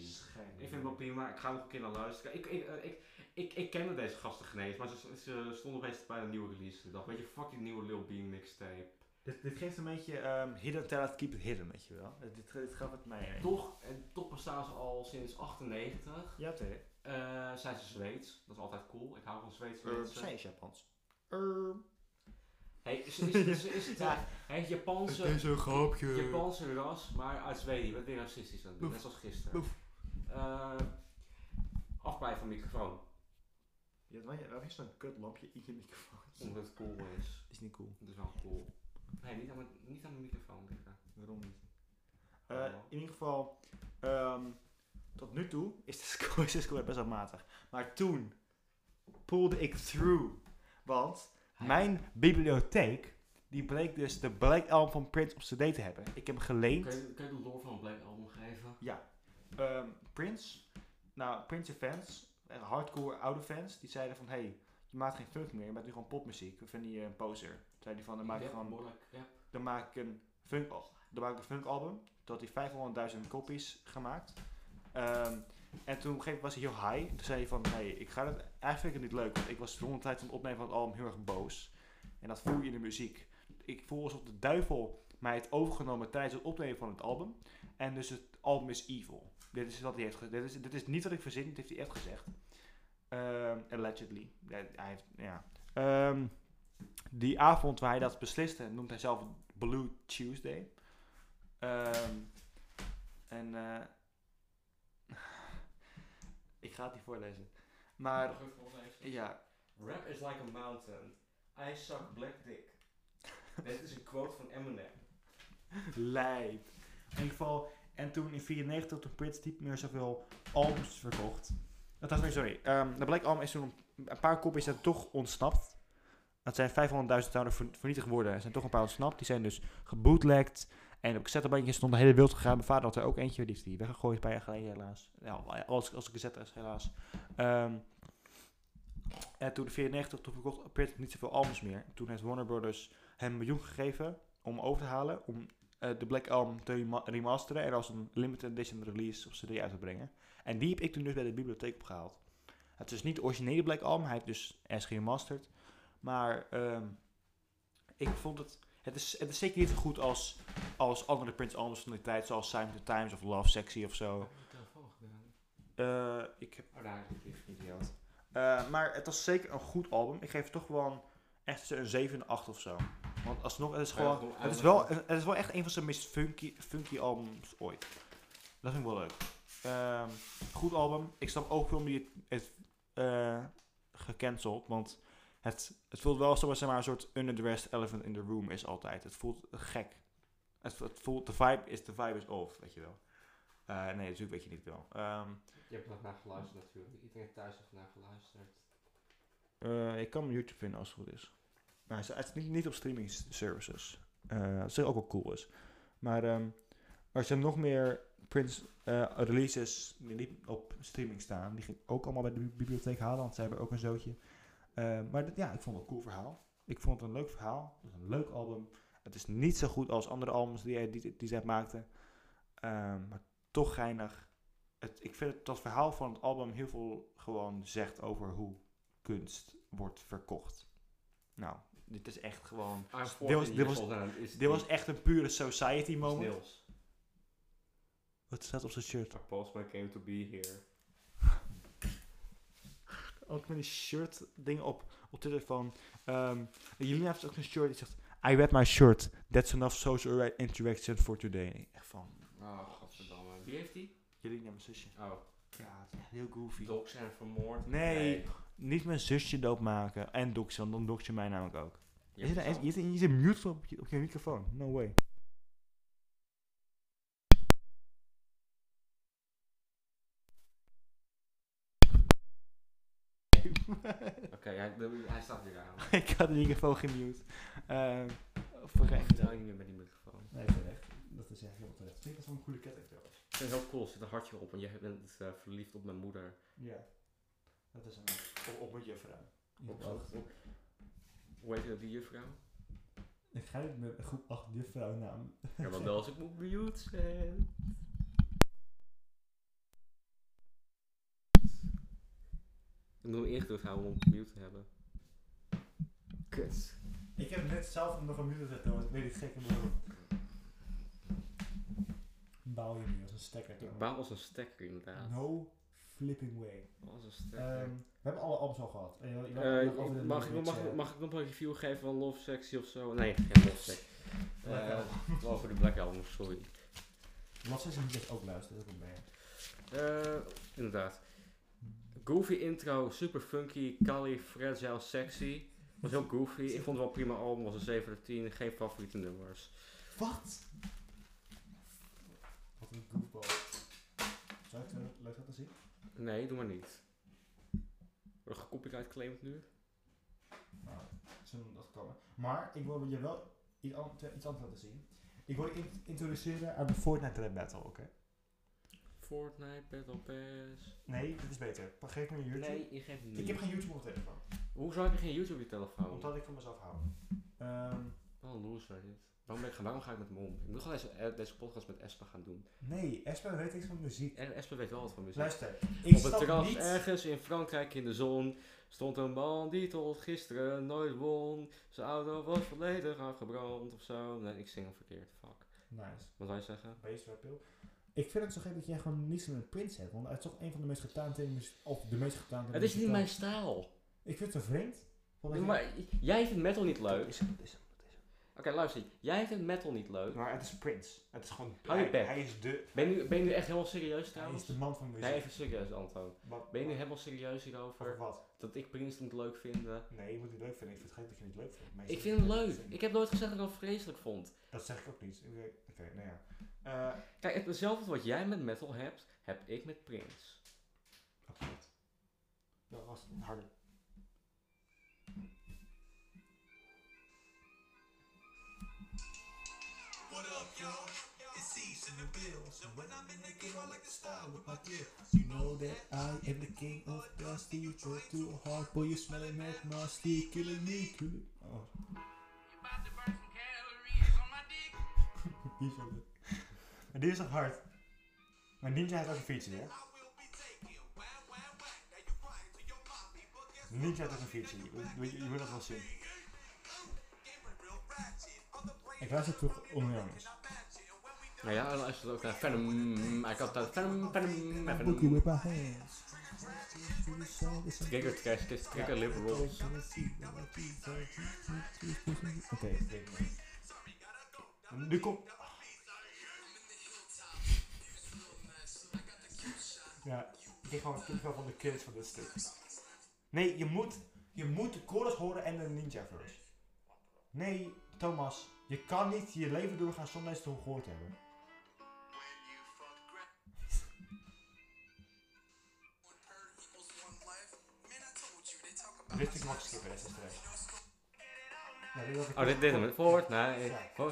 Ik vind het wel prima, ik ga nog een keer naar luisteren. Ik, ik, eh, ik, ik, ik kende deze gasten genees, maar ze, ze stonden opeens bij een nieuwe release. Ik dacht, weet je, fuck die nieuwe Lil Bean mixtape. Dit, dit geeft een beetje ehm, hidden talent, keep it hidden, weet je wel. Dit, dit, gaat met mij heen. Toch, en toch bestaan ze al sinds 98. Ja. Eh zijn ze Zweeds, dat is altijd cool. Ik hou van Zweedse Uh, mensen. zij is Japans. Ehm, Hey, is, is, is, is het Ja. ja. het Japanse, een grapje. Japanse ras, maar uit Zweden. Je bent weer racistisch aan het doen, net zoals gisteren. Boef. Eh afblijven van microfoon, Ja, waarom waarom is er een kut lampje in je microfoon? omdat het cool is. Is niet cool. Het is wel cool. Nee, niet aan, mijn, niet aan de microfoon liggen. Waarom niet? Oh. Eh, in ieder geval, ehm, tot nu toe is de score, is de score best wel matig. Maar toen pullde ik through. Want mijn bibliotheek, die bleek dus de Black Album van Prince op cd te hebben. Ik heb hem geleend. Kun je, kun je de lore van een Black Album geven? Ehm, Prince, nou, Prince fans, eh, hardcore oude fans, die zeiden van, hey, je maakt geen funk meer, je maakt nu gewoon popmuziek. We vinden je een poser. Zei hij van, dan maak ik Ja, gewoon, dan maak ik een funk, dan maak ik een funk album. Toen had hij 500.000 copies gemaakt. Ehm, en toen op een gegeven moment was hij heel high. Toen zei hij van, hey, ik ga het, eigenlijk vind niet leuk, want ik was de tijd van het opnemen van het album heel erg boos. En dat voel je in de muziek. Ik voel alsof de duivel mij heeft overgenomen tijdens het opnemen van het album. En dus het album is evil. Dit is wat hij heeft gezegd. Dit is, dit is niet wat ik verzin, dit heeft hij echt gezegd. Ehm, allegedly. Hij heeft, ja. Ehm, die avond waar hij dat besliste, noemt hij zelf Blue Tuesday. Ehm, en eh, ik ga het niet voorlezen. Maar Mag ik voorlezen? ja, Rap is like a mountain. I suck black dick. Dit is een quote van Eminem. lijp. In ieder geval, en toen in 94 toen Prince niet meer zoveel albums verkocht. Dat was nee, sorry. Ehm de Black Album is toen een paar kopies zijn toch ontsnapt. Dat zijn 500.000 tonnen ver- vernietigd worden. Er zijn toch een paar ontsnapt. Die zijn dus gebootlegged. En op cassettebandjes stond de hele wereld gegaan. Mijn vader had er ook eentje. Die heeft die weggegooid een paar jaar geleden helaas. Ja, als, als een cassette is helaas. Ehm, en toen in 94 toen verkocht Prince niet zoveel albums meer. Toen heeft Warner Brothers hem een miljoen gegeven om over te halen. Om eh, de Black Album te rema- remasteren en als een limited edition release op CD uit te brengen. En die heb ik toen dus bij de bibliotheek opgehaald. Het is niet de originele Black Album, hij heeft dus er geremasterd. Maar ehm, ik vond het, het is, het is zeker niet zo goed als, als andere Prince albums van die tijd, zoals Sign of the Times of Love Sexy of zo. Heb je de telefoon gedaan? Eh, ik heb Oh, daar is het lief. idioot. Eh, maar het was zeker een goed album. Ik geef het toch gewoon echt een 7 en 8 of zo. Want alsnog, het is gewoon, het is, wel, het is wel echt een van zijn meest funky, funky albums ooit. Dat vind ik wel leuk. Ehm, goed album. Ik snap ook waarom die het, het eh, gecanceld. Want het, het voelt wel alsof het zeg maar, een soort underdressed elephant in the room is altijd. Het voelt gek. Het, het voelt, de vibe is, de vibe is off, weet je wel. Eh, nee, natuurlijk weet je niet wel. Ehm, Je hebt er naar geluisterd natuurlijk. Iedereen thuis heeft naar geluisterd. Eh, ik kan hem YouTube vinden als het goed is. Maar hij is, is niet, niet op streaming services. Eh wat ook wel cool is. Maar ehm, er zijn nog meer Prince releases die niet op streaming staan. Die ging ik ook allemaal bij de bi- bibliotheek halen, want zij hebben ook een zootje. Eh, maar dit, ja, ik vond het een cool verhaal. Ik vond het een leuk verhaal. Het is een leuk album. Het is niet zo goed als andere albums die die, die zij maakte. Ehm, maar toch geinig. Het, ik vind het, dat verhaal van het album heel veel gewoon zegt over hoe kunst wordt verkocht. Nou, dit is echt gewoon... I'm was- 14 dit was- Dit was echt een pure society moment. Wat staat op zijn shirt? A postman came to be here. Ook met een shirt ding op, op Twitter van... Um, Jelena heeft ook een shirt die zegt... I read my shirt. That's enough social interaction for today. Echt van... Oh, godverdamme. Wie heeft die? Jelena, mijn zusje. Oh, Ja, het is echt heel goofy. dogs zijn vermoord. Nee. Niet mijn zusje doodmaken. En doxen, want dan je mij namelijk ook. Je zit, het je, zit, je zit mute op je, op je microfoon. No way. Oké, hij, de- hij staat weer aan. ik had de microfoon gemute. Ehm voor Ik geen... vertel je niet meer met die microfoon. Nee, terecht. Dat is echt heel terecht. Ik vind dat wel een goede ketting trouwens. Ik vind het heel cool, er zit een hartje op en jij bent eh, verliefd op mijn moeder. Ja. Dat is een... Op, op met juffrouw. Op, op, op. Hoe heet die juffrouw? Ik ga niet met een groep 8 juffrouw naam. Ja, want als ik moet mute zijn. Ik moet hem ingedrukt houden om mute te hebben. Kut. Ik heb net zelf nog een muur gezet, dat weet ik gek in Bouw je nu als een stekker. Ik bouw als een stekker inderdaad. No flipping way. Als een stekker. Ehm, we hebben alle albums al gehad. En je- je wil Eh, mag, ik, mag, mag ik nog een review geven van Love Sexy of zo? Nee, geen Love Sexy. Album. over de Black Album, sorry. Zijn ze niet echt ook luisteren, dat een band. Eh, inderdaad. Goofy intro, super funky, Kali, fragile, sexy. Was heel goofy. Ik vond het wel een prima album, was een 7 uit 10. Geen favoriete nummers. Wat? Wat een goofball. Zou ik het leuk laten zien? Nee, doe maar niet. Wordt er gecopyright claimed nu? Nou, zullen we dat komen. Maar ik wil je wel iets, an- iets anders laten zien. Ik wil je in- introduceren aan de Fortnite Rap Battle, oké? Fortnite, Battle Pass. Nee, dit is beter. Geef me je YouTube. Nee, je geeft niet. Ik heb geen YouTube op mijn telefoon. Hoezo heb je geen YouTube op je telefoon? Omdat ik van mezelf hou. Ehm, Wel een loser dit. Waarom, ben ik, waarom ga ik met hem om? Ik moet gewoon deze, eh, deze podcast met Espa gaan doen. nee, Espen weet iets van muziek. En Espa weet wel wat van muziek. Luister, ik Op het terras niet... ergens in Frankrijk in de zon stond een man die tot gisteren nooit won. Zijn auto was volledig afgebrand of zo. Nee, ik zing hem verkeerd. Fuck. Nice. Wat zou je zeggen? Bill. Ik vind het zo gek dat jij gewoon niets met een Prince hebt. Want hij is toch een van de meest getaande Of de meest getaande Het is niet mijn stijl. Ik vind het zo vreemd. Nee, maar jij vindt metal niet leuk. Dat is hem, dat is hem. Oké, luister. Jij vindt metal niet leuk. Maar het is Prince. Het is gewoon... Hou je hij, bek. hij is de... Ben je, nu, ben je nu echt helemaal serieus Hij trouwens? is de man van muziek. Nee, even serieus, Anton. Wat- Ben je nu wat- helemaal serieus Over hierover? wat? Dat ik Prince niet leuk vind? Nee, je moet het leuk vinden. Ik vind het gek dat je het niet leuk vindt. Meestal Ik vind hem het leuk. Ik heb nooit gezegd dat ik hem vreselijk vond. Dat zeg ik ook niet. Oké, Oké, nou ja. Eh, Kijk, het- hetzelfde wat jij met metal hebt, heb ik met Prince. absoluut. Dat was harder. What up, y'all? It's East in the bills. And when I'm in the game, I like to style with my gear. You know that I am the king of dusty. You try too hard, boy, you smelling mad nasty. Killing me, killing Oh, die is wel leuk. Maar die is toch hard? Maar Ninja heeft ook een feature, hè? Ninja heeft ook een feature. Je, je, je moet dat wel zien. Ik luister matching. When we Nou ja, dan luistert ook naar Venom. Ik had dat Venom, Venom, Venom. with my hands. Trigger trash, kiss, trigger liberals. Oké, ik weet het niet. Nu komt... Ja, ik kreeg gewoon kipvel van de kids van dit stuk. Nee, je moet, je moet de chorus horen en de ninja verse. Nee, Thomas, je kan niet je leven doorgaan zonder eens te gehoord hebben. Dit stuk mag skippen, dat is stress. Ja, dit Oh,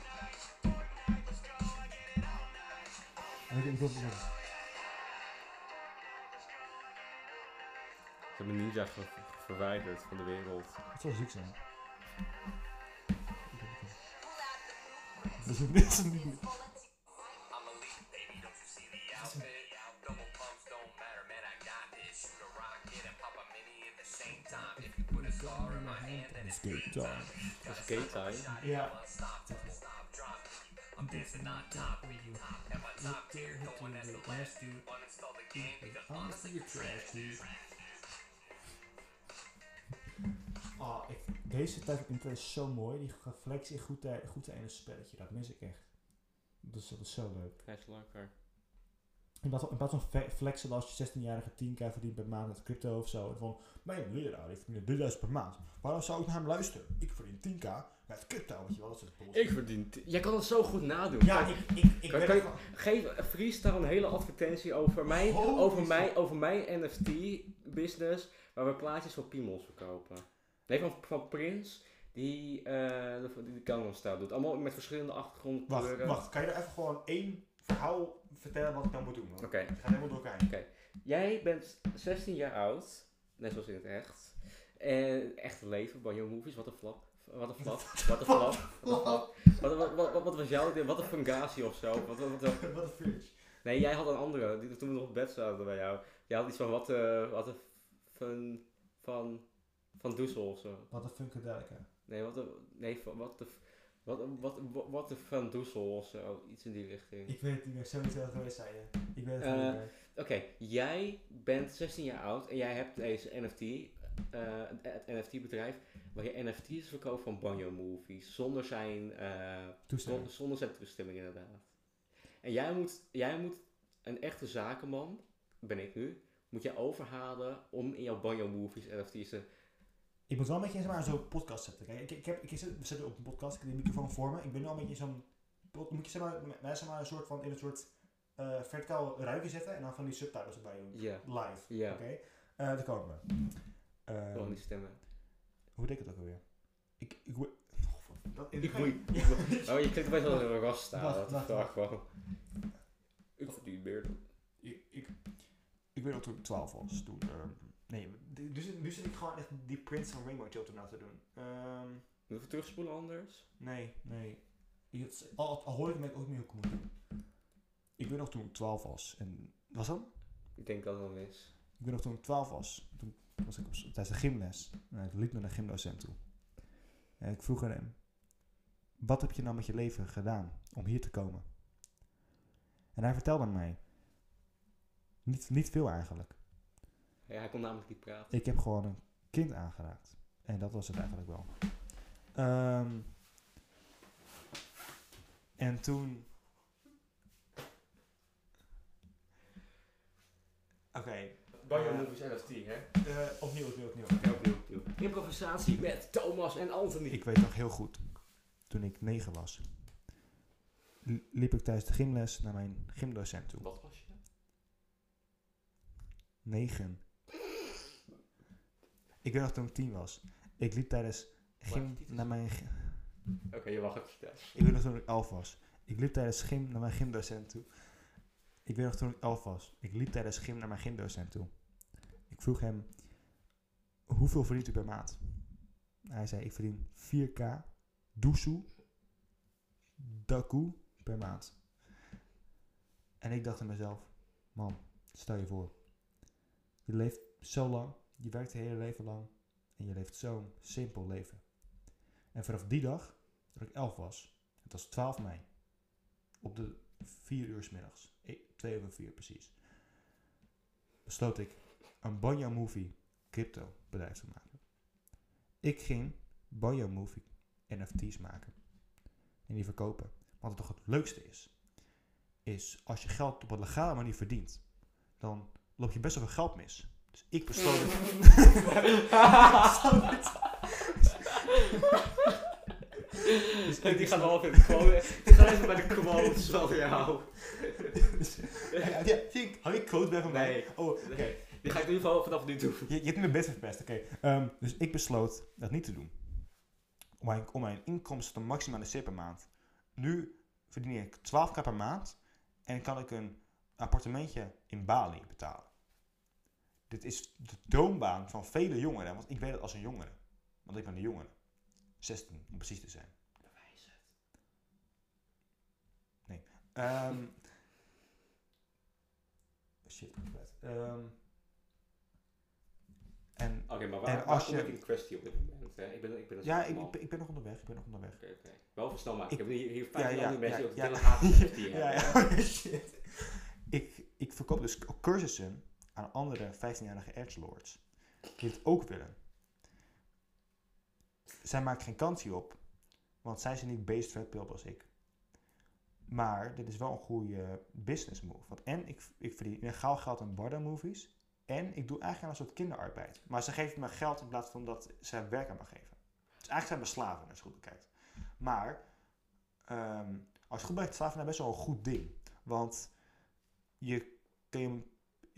Het niet. Ze hebben Ninja ver- verwijderd van de wereld. Het zal ziek zijn. Dit is dit is niet. I'm elite, baby, don't you see the outfit? Double pumps don't matter, man, I got this. Shoot a rocket and pop a mini at the same time. If you put a star in my hand, then it's Skate time. Gay time. Ja. I'm dancing on top of you. And my top tier going as the last dude. Uninstall the game because honestly you're trash, dude. Ah, ik, deze tijd van intro is zo mooi. Die reflectie goed, tij- goed in een spelletje. Dat mis ik echt. Dat is, dat is zo leuk. Hij is lekker. In plaats van, in plaats van flexen als je 16-jarige 10k verdient per maand met crypto of zo. En van, mijn leraar heeft verdient 3000 per maand. Waarom zou ik naar hem luisteren? Ik verdien 10k met crypto, weet je wel. Dat soort bullshit. Ik verdien... Jij kan het zo goed nadoen. Ja, ik, ik, ik Kan- ben kan Geef freestyle een hele advertentie over mijn, Holy over mijn, over mijn NFT-business, waar we plaatjes voor piemels verkopen. Nee, van, van Prins, die, de, die de Gangnam Style doet. Allemaal met verschillende achtergrondkleuren. Wacht, wacht. Kan je er even gewoon één verhaal vertellen wat ik dan moet doen? Oké, Het gaat helemaal door elkaar heen. jij bent 16 jaar oud, net zoals in het echt. En echt leven, Banjo Movies, wat een flap. Wat een flap, wat een flap, wat een flap. Wat, wat, wat, wat, wat was jouw idee? Wat een fungatie of zo? Wat, wat, wat, Wat een fridge. Nee, jij had een andere, die, toen we nog op bed zaten bij jou. Jij had iets van wat, eh wat een fun, van, van Doesel of zo. Wat een funkadelica. Nee, wat een, nee, wat de, wat, wat, wat, wat de van Doesel of zo, iets in die richting. Ik weet het niet meer. Zoiets dat geweest zei je. Ik weet het Eh, niet meer. Oké, jij bent 16 jaar oud en jij hebt deze NFT, eh, het NFT-bedrijf, waar je NFT's verkoopt van Banjo Movies, zonder zijn, eh, Toestemming. zon- zonder zijn toestemming inderdaad. En jij moet, jij moet een echte zakenman, ben ik nu, moet je overhalen om in jouw Banjo Movies NFT's te... Ik moet wel een beetje in zeg maar, zo'n podcast zetten. Kijk, ik, ik, heb, ik zit, we zitten op een podcast, ik heb die microfoon voor me. Ik ben nu al een beetje in zo'n... Moet je zeg maar, mij zeg maar een soort van in een soort eh, verticaal zetten en dan van die subtitles erbij doen. Live. ja, Oké? Eh, daar komen we. Gewoon die stemmen. hoe deed ik het ook alweer? Ik... ik oh, dat, Ik moet-. Oh, je klinkt best wel een rasta, Wacht, wat de wacht, vraag gewoon. Ik verdien meer dan... ik, ik, ik weet toen ik 12 was. Toen, ehm, nee, nu zit, nu zit ik gewoon echt die Prince van Rainbow Children na te doen. Ehm, Even terugspoelen anders? nee, nee. Het- al, al hoor ik me ook niet hoe ik het weet nog toen ik 12 was. En, was dat? Ik denk dat het wel is. Ik weet nog toen ik 12 was. Toen was ik op, tijdens de gymles. En ik liep naar de gymdocent toe. En ik vroeg aan hem. Wat heb je nou met je leven gedaan om hier te komen? En hij vertelde mij. Niet, niet veel eigenlijk. Ja, hij kon namelijk niet praten. Ik heb gewoon een kind aangeraakt. En dat was het eigenlijk wel. Ehm, en toen. Oké. Banjo Eh, Movies NFT, hè? eh, opnieuw, opnieuw, opnieuw. Ja, opnieuw, opnieuw. Improvisatie met Thomas en Anthony. Ik weet nog heel goed. Toen ik negen was. li- liep ik tijdens de gymles naar mijn gymdocent toe. Wat was je? Negen. Ik weet nog toen ik tien was. Ik liep tijdens gym Wacht, naar mijn... Oké, je mag het vertellen. Ik weet nog toen ik elf was. Ik liep tijdens gym naar mijn gymdocent toe. Ik weet nog toen ik elf was. Ik liep tijdens gym naar mijn gymdocent toe. Ik vroeg hem, hoeveel verdient u per maand? Hij zei, ik verdien 4k doesoe daku per maand. En ik dacht aan mezelf, man, stel je voor. Je leeft zo lang, je werkt je hele leven lang en je leeft zo'n simpel leven. En vanaf die dag dat ik 11 was. Het was 12 mei. Op de 4 uur 's middags. 2 over 4 precies. Besloot ik een Banjo Movie crypto bedrijf te maken. Ik ging Banjo Movie NFT's maken. En die verkopen. Wat toch het leukste is. Is als je geld op een legale manier verdient. Dan loop je best wel veel geld mis. Dus ik besloot... Dus die gaan wel even quote. Die gaan even bij de quotes van jou. ja, ik- had ik quote bij van mij? Nee. Oh, oké. Die ga ik in ieder geval vanaf nu doen. Je, je hebt me best verpest, oké. Ehm, dus ik besloot dat niet te doen. Om mijn, om mijn inkomsten te maximaliseren per maand. Nu verdien ik 12k per maand en kan ik een appartementje in Bali betalen. Dit is de droombaan van vele jongeren, want ik weet het als een jongere. Want ik ben een jongere. 16 om precies te zijn. Nee. Ehm shit, ik ben kwijt. Ehm, en Oké, maar En waar, waar als kom je- ik in kwestie op dit moment? Hè? Ik ben, ik ben een Ja, ik, ik, ben- ik ben nog onderweg. Ik ben nog onderweg. Oké, oké. Wel snel maken. Ik- Ik, heb hier, hier Ja, 15 ja, andere mensen ja, die ja. ook heel haat die ja, hebben. ja. Shit. Ik, ik verkoop dus cursussen aan andere 15-jarige edgelords die het ook willen. Zij maken geen kans hierop, want zij zijn niet based red pill als ik. Maar dit is wel een goede business move. Want en ik, ik verdien gauw geld aan Barda movies. En ik doe eigenlijk een soort kinderarbeid. Maar ze geven me geld in plaats van dat ze werk aan me geven. Dus eigenlijk zijn we slaven als je goed bekijkt. Maar ehm, als je goed bekijkt, slaven zijn best wel een goed ding. Want je kun je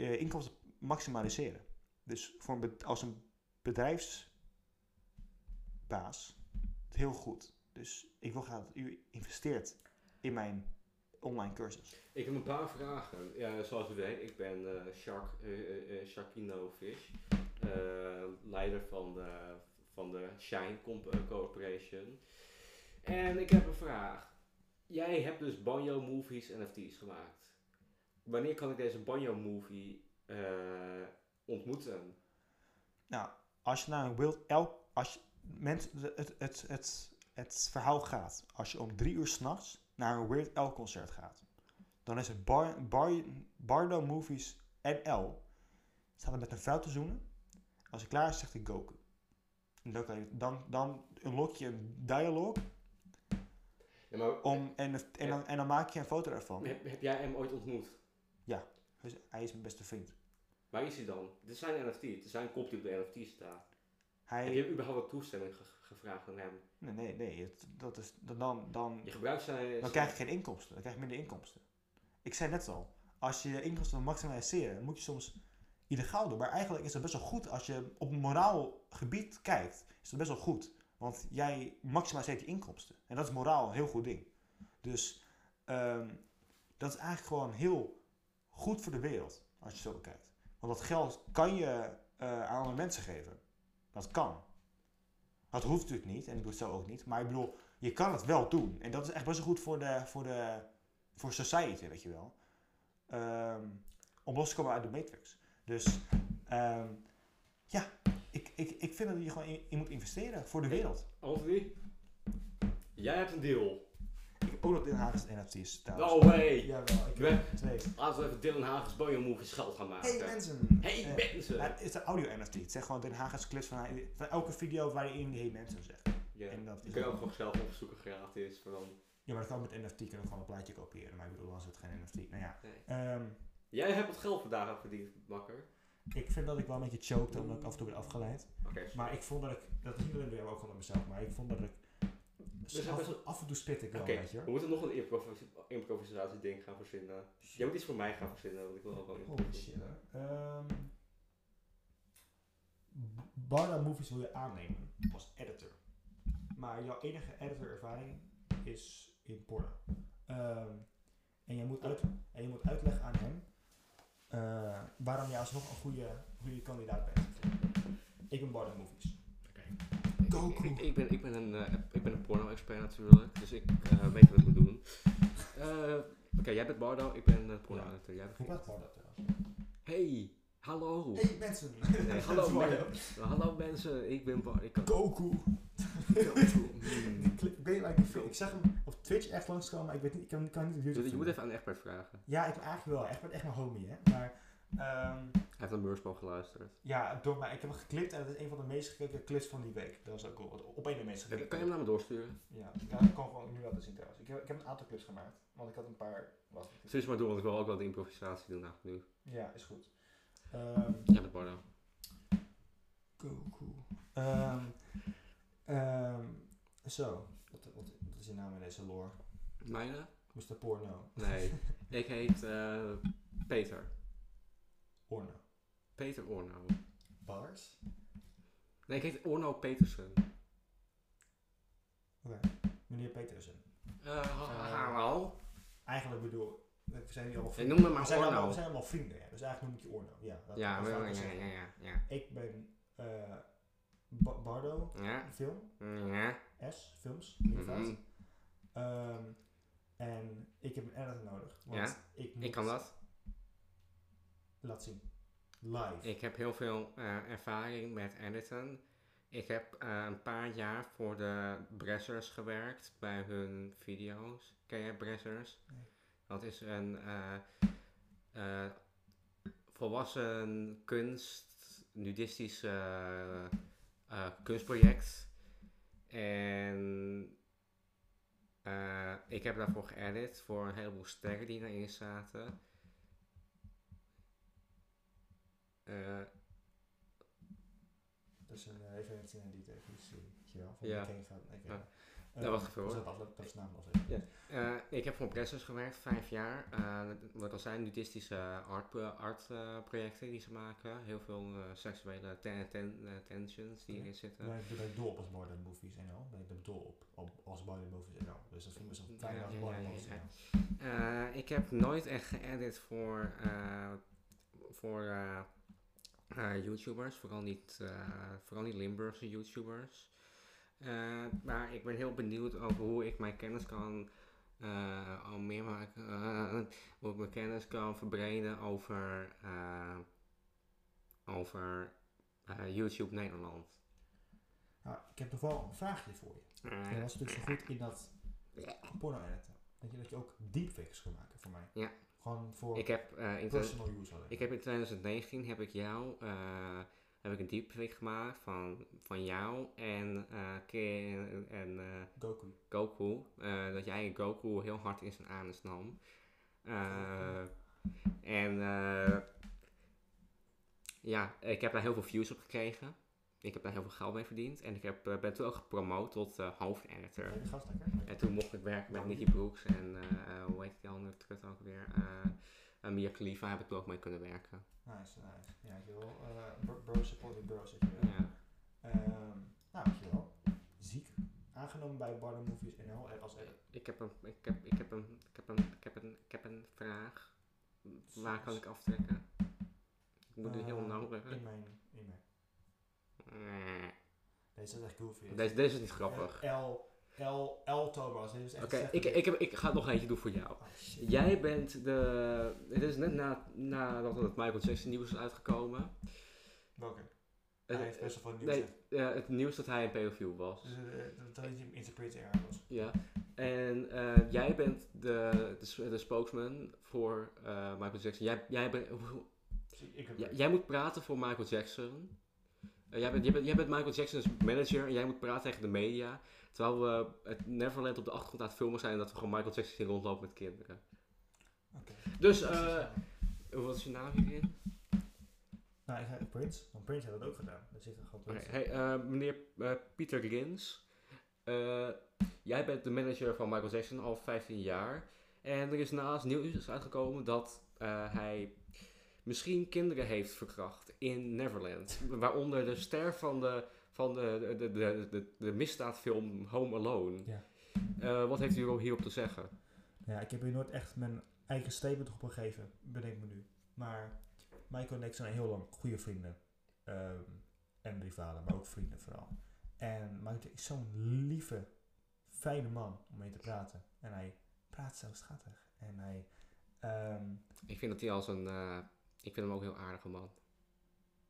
eh, inkomsten maximaliseren. Dus voor als een bedrijfsbaas heel goed. Dus ik wil graag dat u investeert in mijn online cursus. Ik heb een paar vragen. Ja, zoals u weet, ik ben eh, eh, Sharkino Fish, leider van de, van de Shine Corporation. En ik heb een vraag. Jij hebt dus Banjo Movies NFT's gemaakt. Wanneer kan ik deze Banjo Movie eh, ontmoeten? Nou, als je naar een Wild Elk... Als je, mensen, het, het, het, het verhaal gaat... Als je om drie uur s'nachts naar een Weird Elk concert gaat... Dan is het Bar, Bar, Bardo Movies NL. Staat er met een vrouw te zoenen. Als hij klaar is, zegt hij Goku. En dan, kan je, dan, dan unlock je een dialoog Ja, maar om, en, en, dan, en dan maak je een foto ervan. heb, heb jij hem ooit ontmoet? Dus hij is mijn beste vriend. Waar is hij dan? Dit zijn NFT. Het zijn kop die op de NFT staat. Hij, Heb je überhaupt een toestemming ge- gevraagd aan hem? nee, nee, nee. Het, dat is, dan, dan, Je gebruikt zijn... Dan krijg je geen inkomsten. Dan krijg je minder inkomsten. Ik zei net al, als je inkomsten wil maximaliseren, moet je soms illegaal doen. Maar eigenlijk is het best wel goed als je op moraal gebied kijkt. Is het best wel goed. Want jij maximaliseert je inkomsten. En dat is moraal een heel goed ding. Dus ehm, dat is eigenlijk gewoon heel goed voor de wereld. Als je zo bekijkt. Want dat geld kan je eh, aan andere mensen geven. Dat kan. Dat hoeft natuurlijk niet. En ik doe het zo ook niet. Maar ik bedoel, je kan het wel doen. En dat is echt best wel goed voor de, voor de voor society, weet je wel. Ehm, om los te komen uit de matrix. Dus ehm, ja, ik, ik, ik vind dat je gewoon in, in moet investeren voor de wereld. Anthony? Jij hebt een deal. Ik heb ook nog Den Haag's NFT's trouwens. No way! Jawel, ik ben- twee. Laten we even Dylan Hagens Movies geld gaan maken. Hey mensen! Hey Eh, mensen! het is een audio NFT. Het zegt gewoon Den Haag's clips van, elke video waarin hey mensen zegt. Ja. En dat Je is kunt ook dan- gewoon zelf opzoeken gratis. Maar dan... Ja, maar dat kan met NFT. Kun je gewoon een plaatje kopiëren. Maar ik bedoel, dan is het geen NFT. Nou ja. Nee. ehm, Jij hebt het geld vandaag al verdiend, makker. ik vind dat ik wel een beetje choked omdat ik af en toe ben afgeleid. Maar ik vond dat ik, dat is niet alleen door jou, ook gewoon door mezelf, maar ik vond dat ik, zijn af, best- af en toe spit ik wel, Oké, weet je. we moeten nog een improvis improvisatie ding gaan verzinnen. Jij moet iets voor mij gaan verzinnen, want ik wil ook wel Holy improviseren. shit. Ehm Barda Movies wil je aannemen als editor. Maar jouw enige editor-ervaring is in porno. Ehm, en, je moet uit, en je moet uitleggen aan hem eh, waarom jij alsnog een goede, goede kandidaat bent. Ik ben Barda Movies. Goku. Ik, ik, ben, ik ben een, eh, ik ben een porno-expert natuurlijk, dus ik eh, weet wat ik moet doen. Eh, Oké, jij bent Bardo, ik ben een porno-editor. Jij Barda trouwens? Hey, hallo. Hey mensen! Nee, hallo, men- hallo mensen, ik ben Bardo. Ik kan... Goku! Hmm. Die clip, ben je like, ik- ik zag hem op Twitch echt langskomen, maar ik weet niet, ik kan, kan niet op YouTube Je moet even aan Egbert vragen. Ja, ik ben eigenlijk wel. Echt, ben echt mijn homie, hè. Maar, ehm, Hij heeft naar Meursbal geluisterd. ja, door mij. Ik heb hem geklipt en het is een van de meest gekeken clips van die week. Dat was ook cool. Op een de meest gekeken. Kan je hem naar me doorsturen? Ja, kan, ik kan gewoon nu laten zien trouwens. Ik heb, ik heb een aantal clips gemaakt, want ik had een paar... Stuur maar door, want ik wil ook wel de improvisatie doen nou, nu. Ja, is goed. Ehm Jij bent Bardo. Goku. Ehm ehm zo, wat, wat, wat is je naam in deze lore? Mijne? Mr. Porno. Nee. ik heet eh, Peter. Orno. Peter Orno. Bars? Nee, ik heet Orno Petersen. Meneer Petersen. Eh, ha- hallo? Eigenlijk bedoel, we zijn nu allemaal Ik vrienden. noem me maar we, zijn allemaal, Orno. we zijn allemaal vrienden, ja. Dus eigenlijk noem ik je Orno. Ja, dat, Ja, dat ja, zou ja, ik ja, zeggen. ja, ja. Ik ben eh, Ba- Bardo, Ja? film, Ja? S, films. Mhm. Ehm, en ik heb een editor nodig. Want Ja, ik, moet Ik kan dat. Laat zien. Live. Ik heb heel veel eh, ervaring met editen. Ik heb eh, een paar jaar voor de Bressers gewerkt bij hun video's. Ken jij Bressers? Nee. Dat is een eh, eh, volwassen kunst, nudistisch eh, kunstproject. En ik heb daarvoor geëdit voor een heleboel sterren die erin zaten. Eh, Dat is een referentie naar die. Weet je wel? Van Ja. King gaat. Ja. eh, Dat was eh, dat hoor. Eh, ik heb voor Pressus gewerkt, vijf jaar. Eh, wat al zei, nudistische art, art eh, projecten die ze maken. Heel veel eh, seksuele ten, ten, eh, tensions die erin zitten. Ben ik dol op als modern movies en al. Ben ik dol op, op als modern movies en al. Dus dat vind ik wel fijn als modern movies en al. Eh, ik heb nooit echt geëdit voor, eh, voor eh, YouTubers, vooral niet, eh, vooral niet Limburgse YouTubers. Eh, maar ik ben heel benieuwd over hoe ik mijn kennis kan al meer maken, hoe ik mijn kennis kan verbreden over, over YouTube Nederland. Nou, ik heb nog wel een vraagje voor je. Eh, Jij was natuurlijk zo goed in dat porno editen. Dat je, dat je ook deepfakes kan maken voor mij. Ja. Gewoon voor ik heb eh, in personal use alleen. Ik heb in 2019 heb ik jou eh, heb ik een deepfake gemaakt van, van jou en Ke- en, Goku. Goku. dat jij Goku heel hard in zijn anus nam. En ja, ik heb daar heel veel views op gekregen. Ik heb daar heel veel geld mee verdiend. En ik heb, eh, ben toen ook gepromoot tot eh, hoofdeditor. En toen mocht ik werken met Nicky Brooks en eh, hoe heet die andere trut ook weer? Eh, Mia Khalifa heb ik toen ook mee kunnen werken. Nice, nice. Ja, wel. eh, bro- bro supporting bros, weet je. Ja. Ehm, nou, weet je wel. Ziek. Aangenomen bij Bardo Movies NL als edit. Ik heb een, ik heb, ik heb een, ik heb een, ik heb een, ik heb een vraag. Waar kan ik aftrekken? Ik moet nu heel Eh, nodig. In mijn, in mijn. Eh, Deze is echt goofy. Deze, deze is niet grappig. Eh, L, L, L Thomas. Dit is echt Oké, ik, ik, heb- ik ga nog eentje doen voor jou. Oh. Jij bent de. Het is net na, nadat het Michael Jackson nieuws is uitgekomen. Welke? Eh, Hij heeft best wel veel nieuws. nee, hè. eh, het nieuws dat hij een pedofiel was. Dus eh, dat dat hij hem interpreteren was. Ja. En eh, jij bent de, de, spokesman voor eh, Michael Jackson. Jij, jij, bent- hoe- ik, ik heb jij, jij moet praten voor Michael Jackson. Eh, jij, bent, jij, bent, jij bent Michael Jackson's manager en jij moet praten tegen de media. Terwijl we het Neverland op de achtergrond aan het filmen zijn en dat we gewoon Michael Jackson zien rondlopen met kinderen. Oké. Dus, eh, wat is je naam hierin? Nou, ik ga Prince. Want Prince heeft dat ook gedaan. Er zit een Prince. hey, eh, meneer eh, Pieter Rins. Eh, jij bent de manager van Michael Jackson al 15 jaar. En er is naast nieuws uitgekomen dat hij misschien kinderen heeft verkracht in Neverland. Waaronder de ster van de, van de, de, de, de, de, misdaadfilm Home Alone. Ja. Eh, wat heeft u hierop te zeggen? Ja, ik heb hier nooit echt mijn eigen statement op gegeven, bedenk me nu. Maar Michael en ik zijn heel lang goede vrienden. Ehm, en rivalen, maar ook vrienden vooral. En Michael is zo'n lieve, fijne man om mee te praten. En hij praat zo schattig. En hij... ehm, Ik vind dat hij als een... eh, ik vind hem ook een heel aardige man.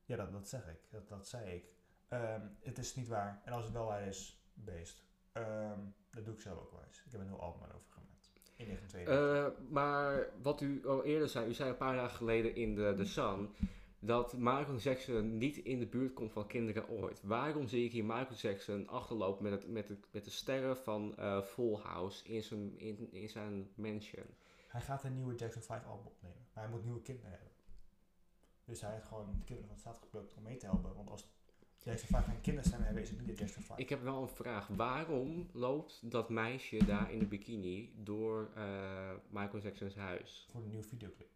Ja, dat, dat zeg ik. Dat, dat zei ik. Ehm, het is niet waar. En als het wel waar is, beest. Ehm, dat doe ik zelf ook wel eens. Ik heb een heel album over gemaakt. In 1992. Eh, maar wat u al eerder zei, u zei een paar dagen geleden in de, de Sun dat Michael Jackson niet in de buurt komt van kinderen ooit. Waarom zie ik hier Michael Jackson achterlopen met, het, met, de, met de sterren van eh Full House in zijn, in, in zijn mansion? Hij gaat een nieuwe Jackson 5 album opnemen. Maar hij moet nieuwe kinderen hebben. Dus hij heeft gewoon de kinderen van de staat geplukt om mee te helpen. Want als Jackson 5 geen kinderstemmen hebben, is het niet de Jackson 5. Ik heb wel een vraag. Waarom loopt dat meisje daar in de bikini door eh, Michael Jackson's huis? Voor een nieuwe videoclip.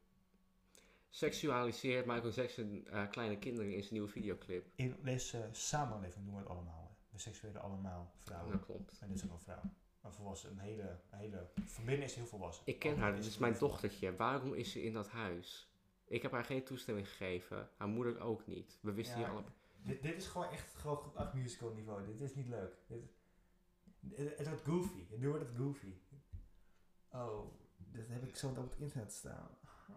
Seksualiseert Michael Jackson eh, kleine kinderen in zijn nieuwe videoclip? In deze samenleving doen we het allemaal. Hè. We seksuelen allemaal vrouwen. Dat klopt. En dit is ook een vrouw. Een volwassen, een hele, een hele... Verbinding is heel volwassen. Ik ken haar, dit is mijn dochtertje. Waarom is ze in dat huis? Ik heb haar geen toestemming gegeven. Haar moeder ook niet. We wisten Ja, hier alle... Dit, dit is gewoon echt gewoon groep 8 musical niveau. Dit is niet leuk. Dit, het, het wordt goofy. Nu wordt het goofy. Oh, dit heb ik zo op het internet staan. Oh.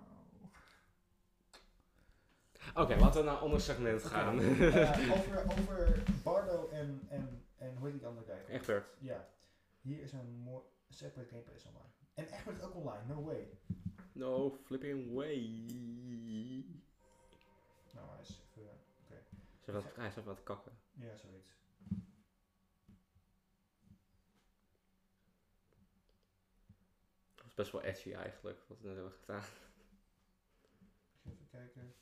Oké, laten we naar ander segment gaan. eh, over, over Bardo en, en, en hoe heet die andere guy? Egbert. Ja. Hier is een mooi separate gameplay online. En Egbert is ook online, no way. No flipping way. Nou, hij is even... Ze was, hij is even aan het kakken. Ja, zoiets. is best wel edgy eigenlijk, wat we net hebben gedaan. Even kijken.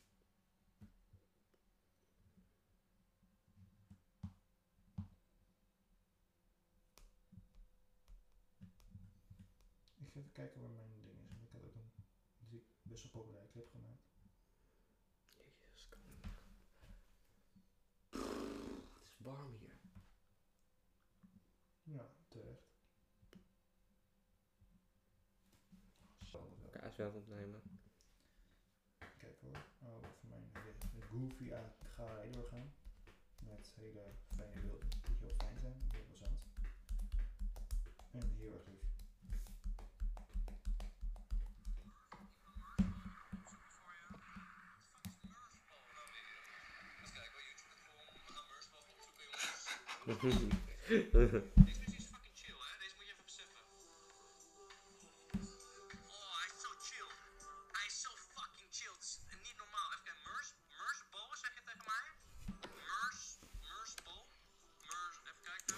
Ik ga even kijken waar mijn ding is. want Ik had ook een die best wel populaire clip gemaakt. Jezus, kan niet. Het is warm hier. Ja, terecht. Zo, aan het opnemen. Kijk hoor. Oh, voor mijn hele goofy ga doorgaan. Met hele fijne beelden die heel fijn zijn, heel plezant. En heel erg lief.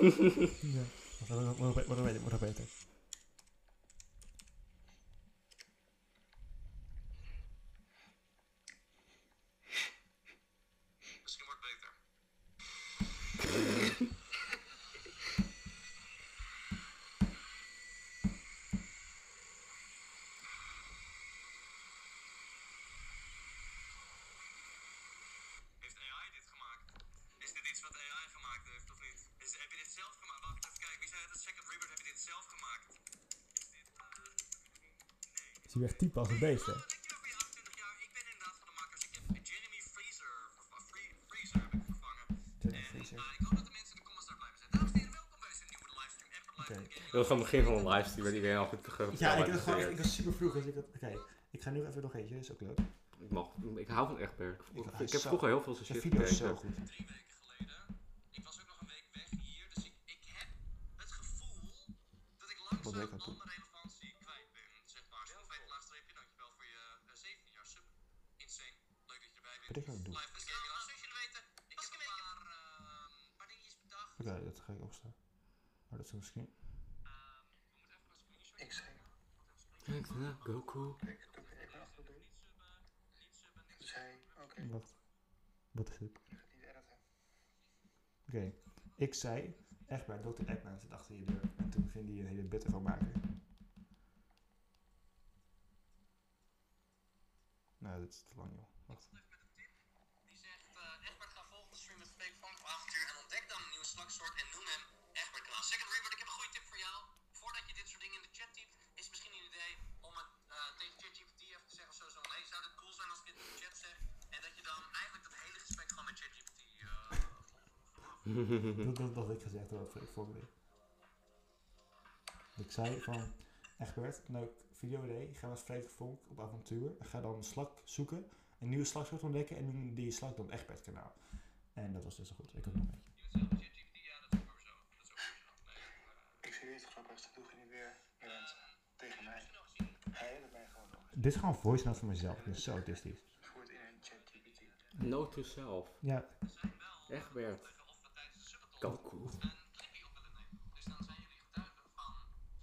Ja. Wat wat- wat- wat- wat- wat beter. Misschien wordt het beter. Heeft AI dit gemaakt? Is dit iets wat AI gemaakt heeft of niet? Is, heb je dit zelf gemaakt? Wacht even kijken. Wie zei het? Second Rebirth heb je dit zelf gemaakt? Is dit... eh, nee. Zie je echt type als een beest, hè? Oh, dankjewel voor je 28 jaar. Ik ben inderdaad van de makers. Ik heb Jeremy Freezer, verva- Free- Freezer heb ik vervangen. En eh, ik hoop dat de mensen in de comments daar blij mee zijn. Dames en heren, welkom bij deze nieuwe livestream. Echt live Oké. Van Game Dat was gewoon het begin van een livestream waar iedereen al goed ge- Ja, ik, had gewoon, ik was super vroeg. Dus ik had, oké, ik ga nu even nog eentje, is ook leuk. Ik, mag, ik hou van Egbert. Ik, Ik- heb vroeger heel veel zijn shit video is gekeken. zo goed. drie weken geleden. Ik was ook nog een week weg hier, dus ik, ik heb het gevoel dat ik Wat ben langzaam ik aan het al doen? mijn relevantie kwijt ben. Zeg maar, Sylvete laagstreepje, dankjewel voor je eh, 17 jaar sub. Insane. Leuk dat je erbij bent. Wat ik aan het doen? Live dus kijken. Nou, zoals jullie weten, ik heb een paar, ehm, paar dingetjes bedacht. Oké, dat ga ik opstaan. Maar dat is misschien. Ehm, we moeten even een screenshot. Ik zei, Kijk, Goku. ik doe het even achter doen. Ik oké, Wacht. Wat is dit? ik ga het niet editen. Oké. Ik zei, echt bij Dr. Eggman zit achter je deur. En toen ging hij een hele bit ervan maken. Nou, dit is te lang, joh. Wacht. met een tip. Die zegt, eh Egbert ga volgende stream met Funk op avontuur en ontdek dan een nieuwe slagsoort en noem hem Egbert. Second Rebirth, ik heb een goede tip voor jou. Voordat je dit soort dingen in de chat typt, is het misschien een idee Dat, dat, dat had ik gezegd hoor, voor ik. Ik zei van, Egbert, leuk video idee. Ga met Freek Vonk op avontuur. Ga dan een slak zoeken, een nieuwe slagsoort ontdekken en noem die slak dan Egbert kanaal. En dat was dus zo goed. Ik had nog een beetje. ChatGPT, ja, dat is ook zo. Dat is ook zo. Nee, Ik zie het grappigste, doe je niet weer met mensen tegen mij. Hij dat mij gewoon nog. Dit is gewoon voice note van mezelf. Ik ben zo autistisch. Voert in een chat GPT. Note to self. Ja, Er zijn wel we willen nemen. Dus dan zijn jullie getuigen van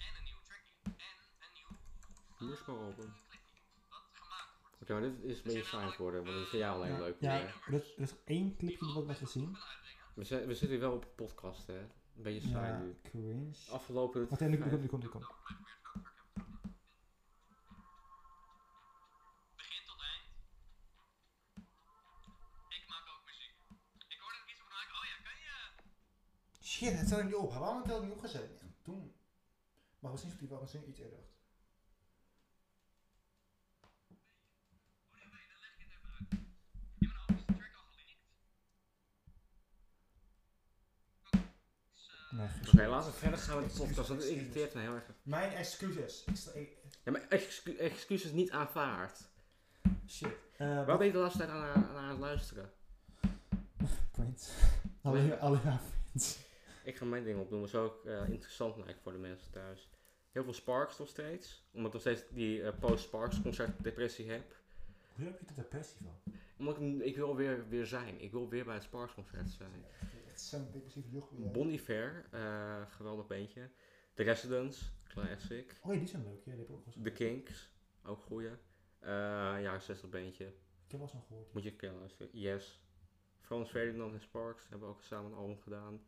en een nieuwe trackie en een nieuw open. wat wordt. Oké, maar dit is een beetje saai geworden, want dat vind jij alleen ja, leuk. ja Ja. er, er is één clipje wat heb gezien. We, zijn, we zitten hier wel op een podcast, hè. Een beetje saai Ja, nu. cringe. Afgelopen... Wacht even, nu komt, nu komt, nu komt. Begin tot eind. Ik maak ook muziek. Ik hoorde dat ik iets op maken. Oh ja, kan je. Shit, het staat er niet op. Waarom heb ik het niet opgezet? Ja, toen. Maar misschien is die wel misschien iets eerder. wacht. Oh nee, nee, dan leg ik het even uit. In mijn hoofd is de track al geleakt. Nee, Oké, Oké, laten we verder gaan met de podcast, want het irriteert me heel erg. Mijn excuses. Ik Ja, maar excu excuses niet aanvaard. shit. Eh, Waar wat- ben je de laatste tijd aan, aan, aan het luisteren? Prince. Alle, alle Prince. Ik ga mijn ding opnoemen, zo ook eh, interessant lijkt voor de mensen thuis. Heel veel Sparks nog steeds, omdat ik nog steeds die eh, post-Sparks concert depressie heb. Hoe heb je er depressie van? Omdat ik, ik wil weer, weer zijn, ik wil weer bij het Sparks concert zijn. Is zo'n depressieve lucht. Bon Iver, eh, geweldig beentje. The Residents, classic. Oh ja, die zijn leuk. Ja, die ook The Kinks, ook goeie. Ja, 60 beentje. Ik heb wel eens nog gehoord. Moet je een keer luisteren. Yes. Frans Ferdinand en Sparks hebben ook samen een album gedaan.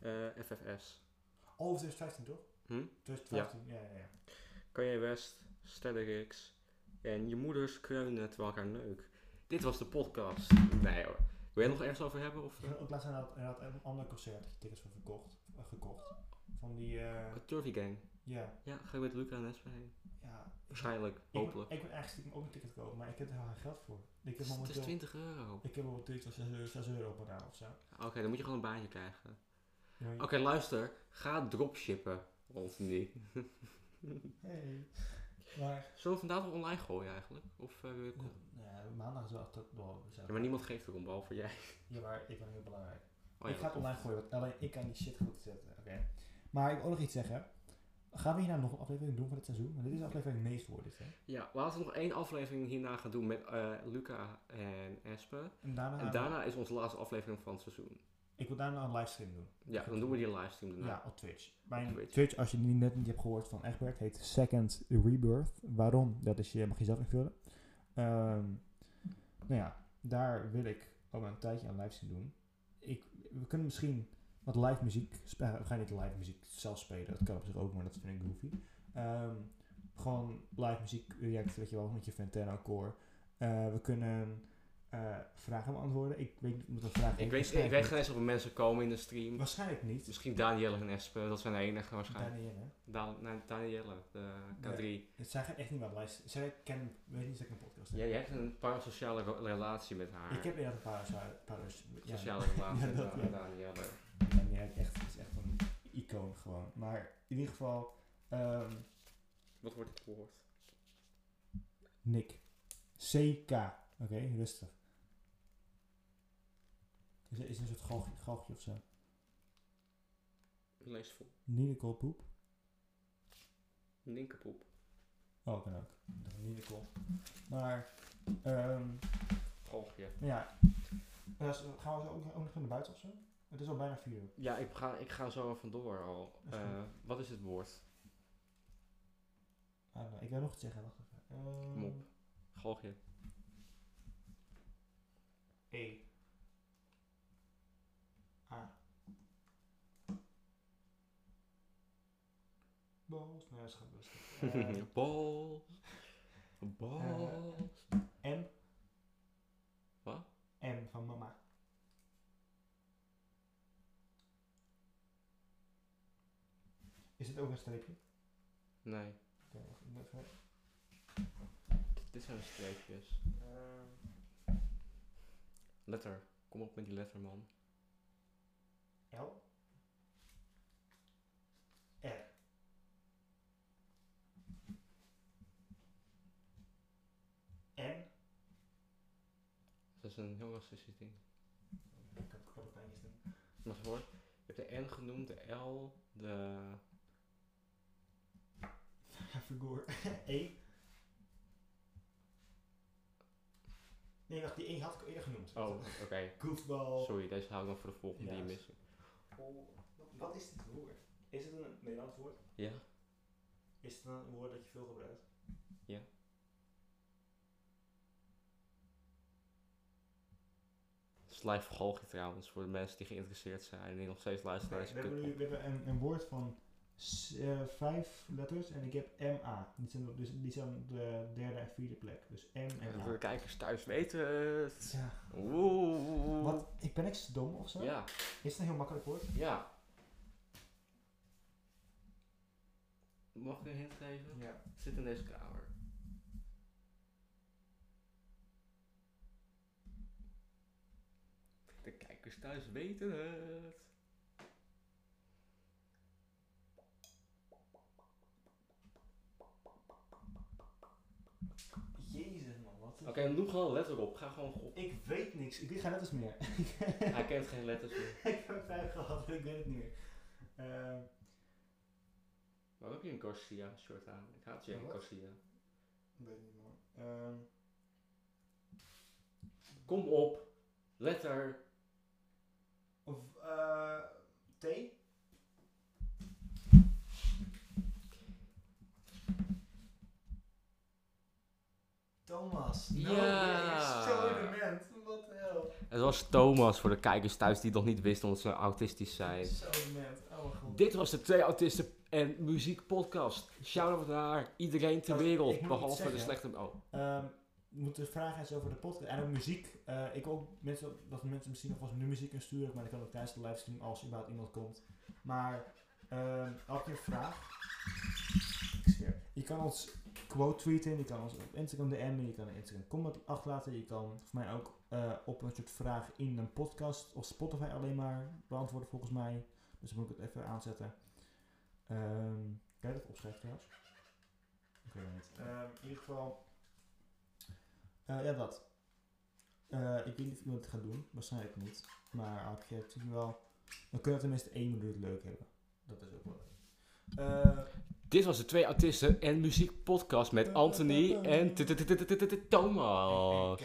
Eh, FFS. Oh, 2015 toch? Hm? 2015, ja, ja, ja. Kanye West, Stellarix en je moeders kreunen terwijl elkaar neuk. Dit was de podcast. Nee hoor. Wil jij nog ergens over hebben? Of, Ik heb ook laatst inderdaad, inderdaad een ander concert dat je tickets voor verkocht, eh, gekocht. Van die, eh, Turvy Gang. ja, Ja, ga je met Luca en Espen heen? ja. Waarschijnlijk, Ik, hopelijk. ik wil eigenlijk stiekem ook een ticket kopen, maar ik heb er geen geld voor. Ik heb Het is momenteel, 20 euro. ik heb momenteel 6 euro, 6 euro per naam of zo. Oké, dan moet je gewoon een baantje krijgen. Oké, luister. Ga dropshippen. Die. Hey. Maar, Zullen we vandaag nog online gooien eigenlijk? Of, eh, wil je- ja, maandag is wel echt wel ja, maar niemand geeft erom, behalve jij. Ja, maar ik ben heel belangrijk. Oh, ik ga het online gooien, want alleen ik kan die shit goed zetten. Oké. Maar ik wil ook nog iets zeggen. Gaan we hierna nog een aflevering doen van dit seizoen? Want dit is aflevering 9 geworden. Hè? Ja, laten we nog één aflevering hierna gaan doen met eh, Luca en Espe. En daarna, En daarna is onze laatste aflevering van het seizoen. Ik wil daarna een livestream doen. Ja, dan doen we die livestream daarna. Ja, op Twitch. Mijn Twitch. Twitch. als je die net niet hebt gehoord van Egbert, heet Second Rebirth. Waarom? Dat is je, mag je zelf invullen. Ehm, nou ja, daar wil ik ook een tijdje aan livestream doen. Ik, we kunnen misschien wat live muziek spelen. We gaan niet live muziek zelf spelen, dat kan op zich ook, maar dat vind ik goofy. Ehm, gewoon live muziek react, weet je wel, met je Ventana core. Eh, we kunnen eh, vragen beantwoorden. Ik weet niet, moet een vraag Ik weet, ik weet geen eens of er mensen komen in de stream. Waarschijnlijk niet. Misschien Danielle en Espe, dat zijn de enige waarschijnlijk. Danielle. Dan, nee, Danielle, de K3. Het zijn echt niet meer luisteren. Zij ken, weet niet dat ik een podcast heb. Ja, je hebt een parasociale re- relatie met haar. Ik heb inderdaad een paar ja, Sociale relatie Ja, met dat, Da- ja. Danielle. Ja, echt, is echt een icoon gewoon. Maar in ieder geval, ehm, Wat wordt het woord? Nick. CK. Oké, rustig. Is, is een soort galgje, galgje of zo. Lees vol. Nicole Poep. Ninkerpoep. Oh, kan ook. Maar, ehm, Golfje. ja. Eh, s- gaan we zo ook, ook nog naar buiten of zo? Het is al bijna vier uur. Ja, ik ga, ik ga zo vandoor al. Is Eh, wat is het woord? Ah, nee, ik wil nog iets zeggen. Wacht even. Ehm, Kom op. Golfje. E. Balls. Nee, dat is gewoon best. Eh, Balls. Balls. M. Wat? M van mama. Is het ook een streepje? Nee, Oké, even- dit zijn streepjes. Ehm, Letter. Kom op met die letter, man. L. N. Dat is een heel racistisch ding. Ik heb eindjes doen. Maar voor, je hebt de N genoemd, de L, de... Vergoor. E. Nee, wacht, die E had ik eerder genoemd. Oh, oké. Goofball. Sorry, deze hou ik nog voor de volgende die je Ja. mist. Oh, Wat is dit woord? Is het een Nederlands woord? Ja? Is het een woord dat je veel gebruikt? Ja. Het is live golfje trouwens, voor de mensen die geïnteresseerd zijn en die nog steeds luisteren we hebben nu we hebben een, een woord van eh, vijf letters en ik heb MA. Die zijn, op- dus, die zijn op de derde en vierde plek. Dus M en A. voor de kijkers thuis weten het. Ja. Oeh. Wat? Ik ben niks dom of zo? Ja, Is het een heel makkelijk woord? ja. Mag ik een hint geven? Ja. Zit in deze kamer. kijkers thuis weten het. Jezus man, wat Oké, okay, doe gewoon letter op. Ga gewoon op. Ik weet niks. Ik ga letters meer. Hij kent geen letters meer. ik heb vijf gehad ik weet het niet meer. Uh... Waarom heb je een Garcia short aan? Ik haat je een Garcia. Weet niet man. Ehm. Kom op. Letter of eh T? Thomas. No, Ja. Zo dement. Wat hel. Het was Thomas voor de kijkers thuis die nog niet wisten omdat ze autistisch zijn. Zo dement. Oh mijn god. Dit was de Twee Autisten en Muziek podcast. Shout-out naar iedereen ter wereld, behalve de slechte... Oh, Ehm, moeten vragen eens over de podcast en ook muziek. Eh, ik hoop mensen, dat mensen misschien nog wel nu muziek kunnen sturen, maar dat kan ook tijdens de livestream als überhaupt iemand komt. Maar ehm had je een vraag? Je kan ons quote tweeten, je kan ons op Instagram DM'en, je kan een Instagram comment achterlaten, je kan voor mij ook eh, op een soort vraag in een podcast of Spotify alleen maar beantwoorden volgens mij. Dus dan moet ik het even aanzetten. Ehm kan je dat opschrijven trouwens? Ik weet. Ehm, in ieder geval. Ja, dat. Eh, ik weet niet of iemand het gaat doen. Waarschijnlijk niet. Maar als je het wel... Dan kun je tenminste één minuut leuk hebben. Dat is ook wel leuk. Eh, Dit was de Twee Autisten en Muziek podcast met Anthony en Thomas.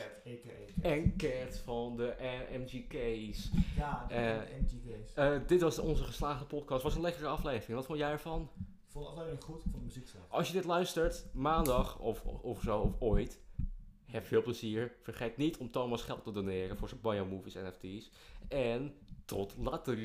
En Cat van de MGK's. Ja, de Eh, MGK's. Dit was onze geslaagde podcast. Was een lekkere aflevering. Wat vond jij ervan? Ik vond de aflevering goed. Ik vond de muziek. Als je dit luistert, maandag of, of zo, of ooit, heb veel plezier. Vergeet niet om Thomas geld te doneren voor zijn Biomovies NFT's. En tot later.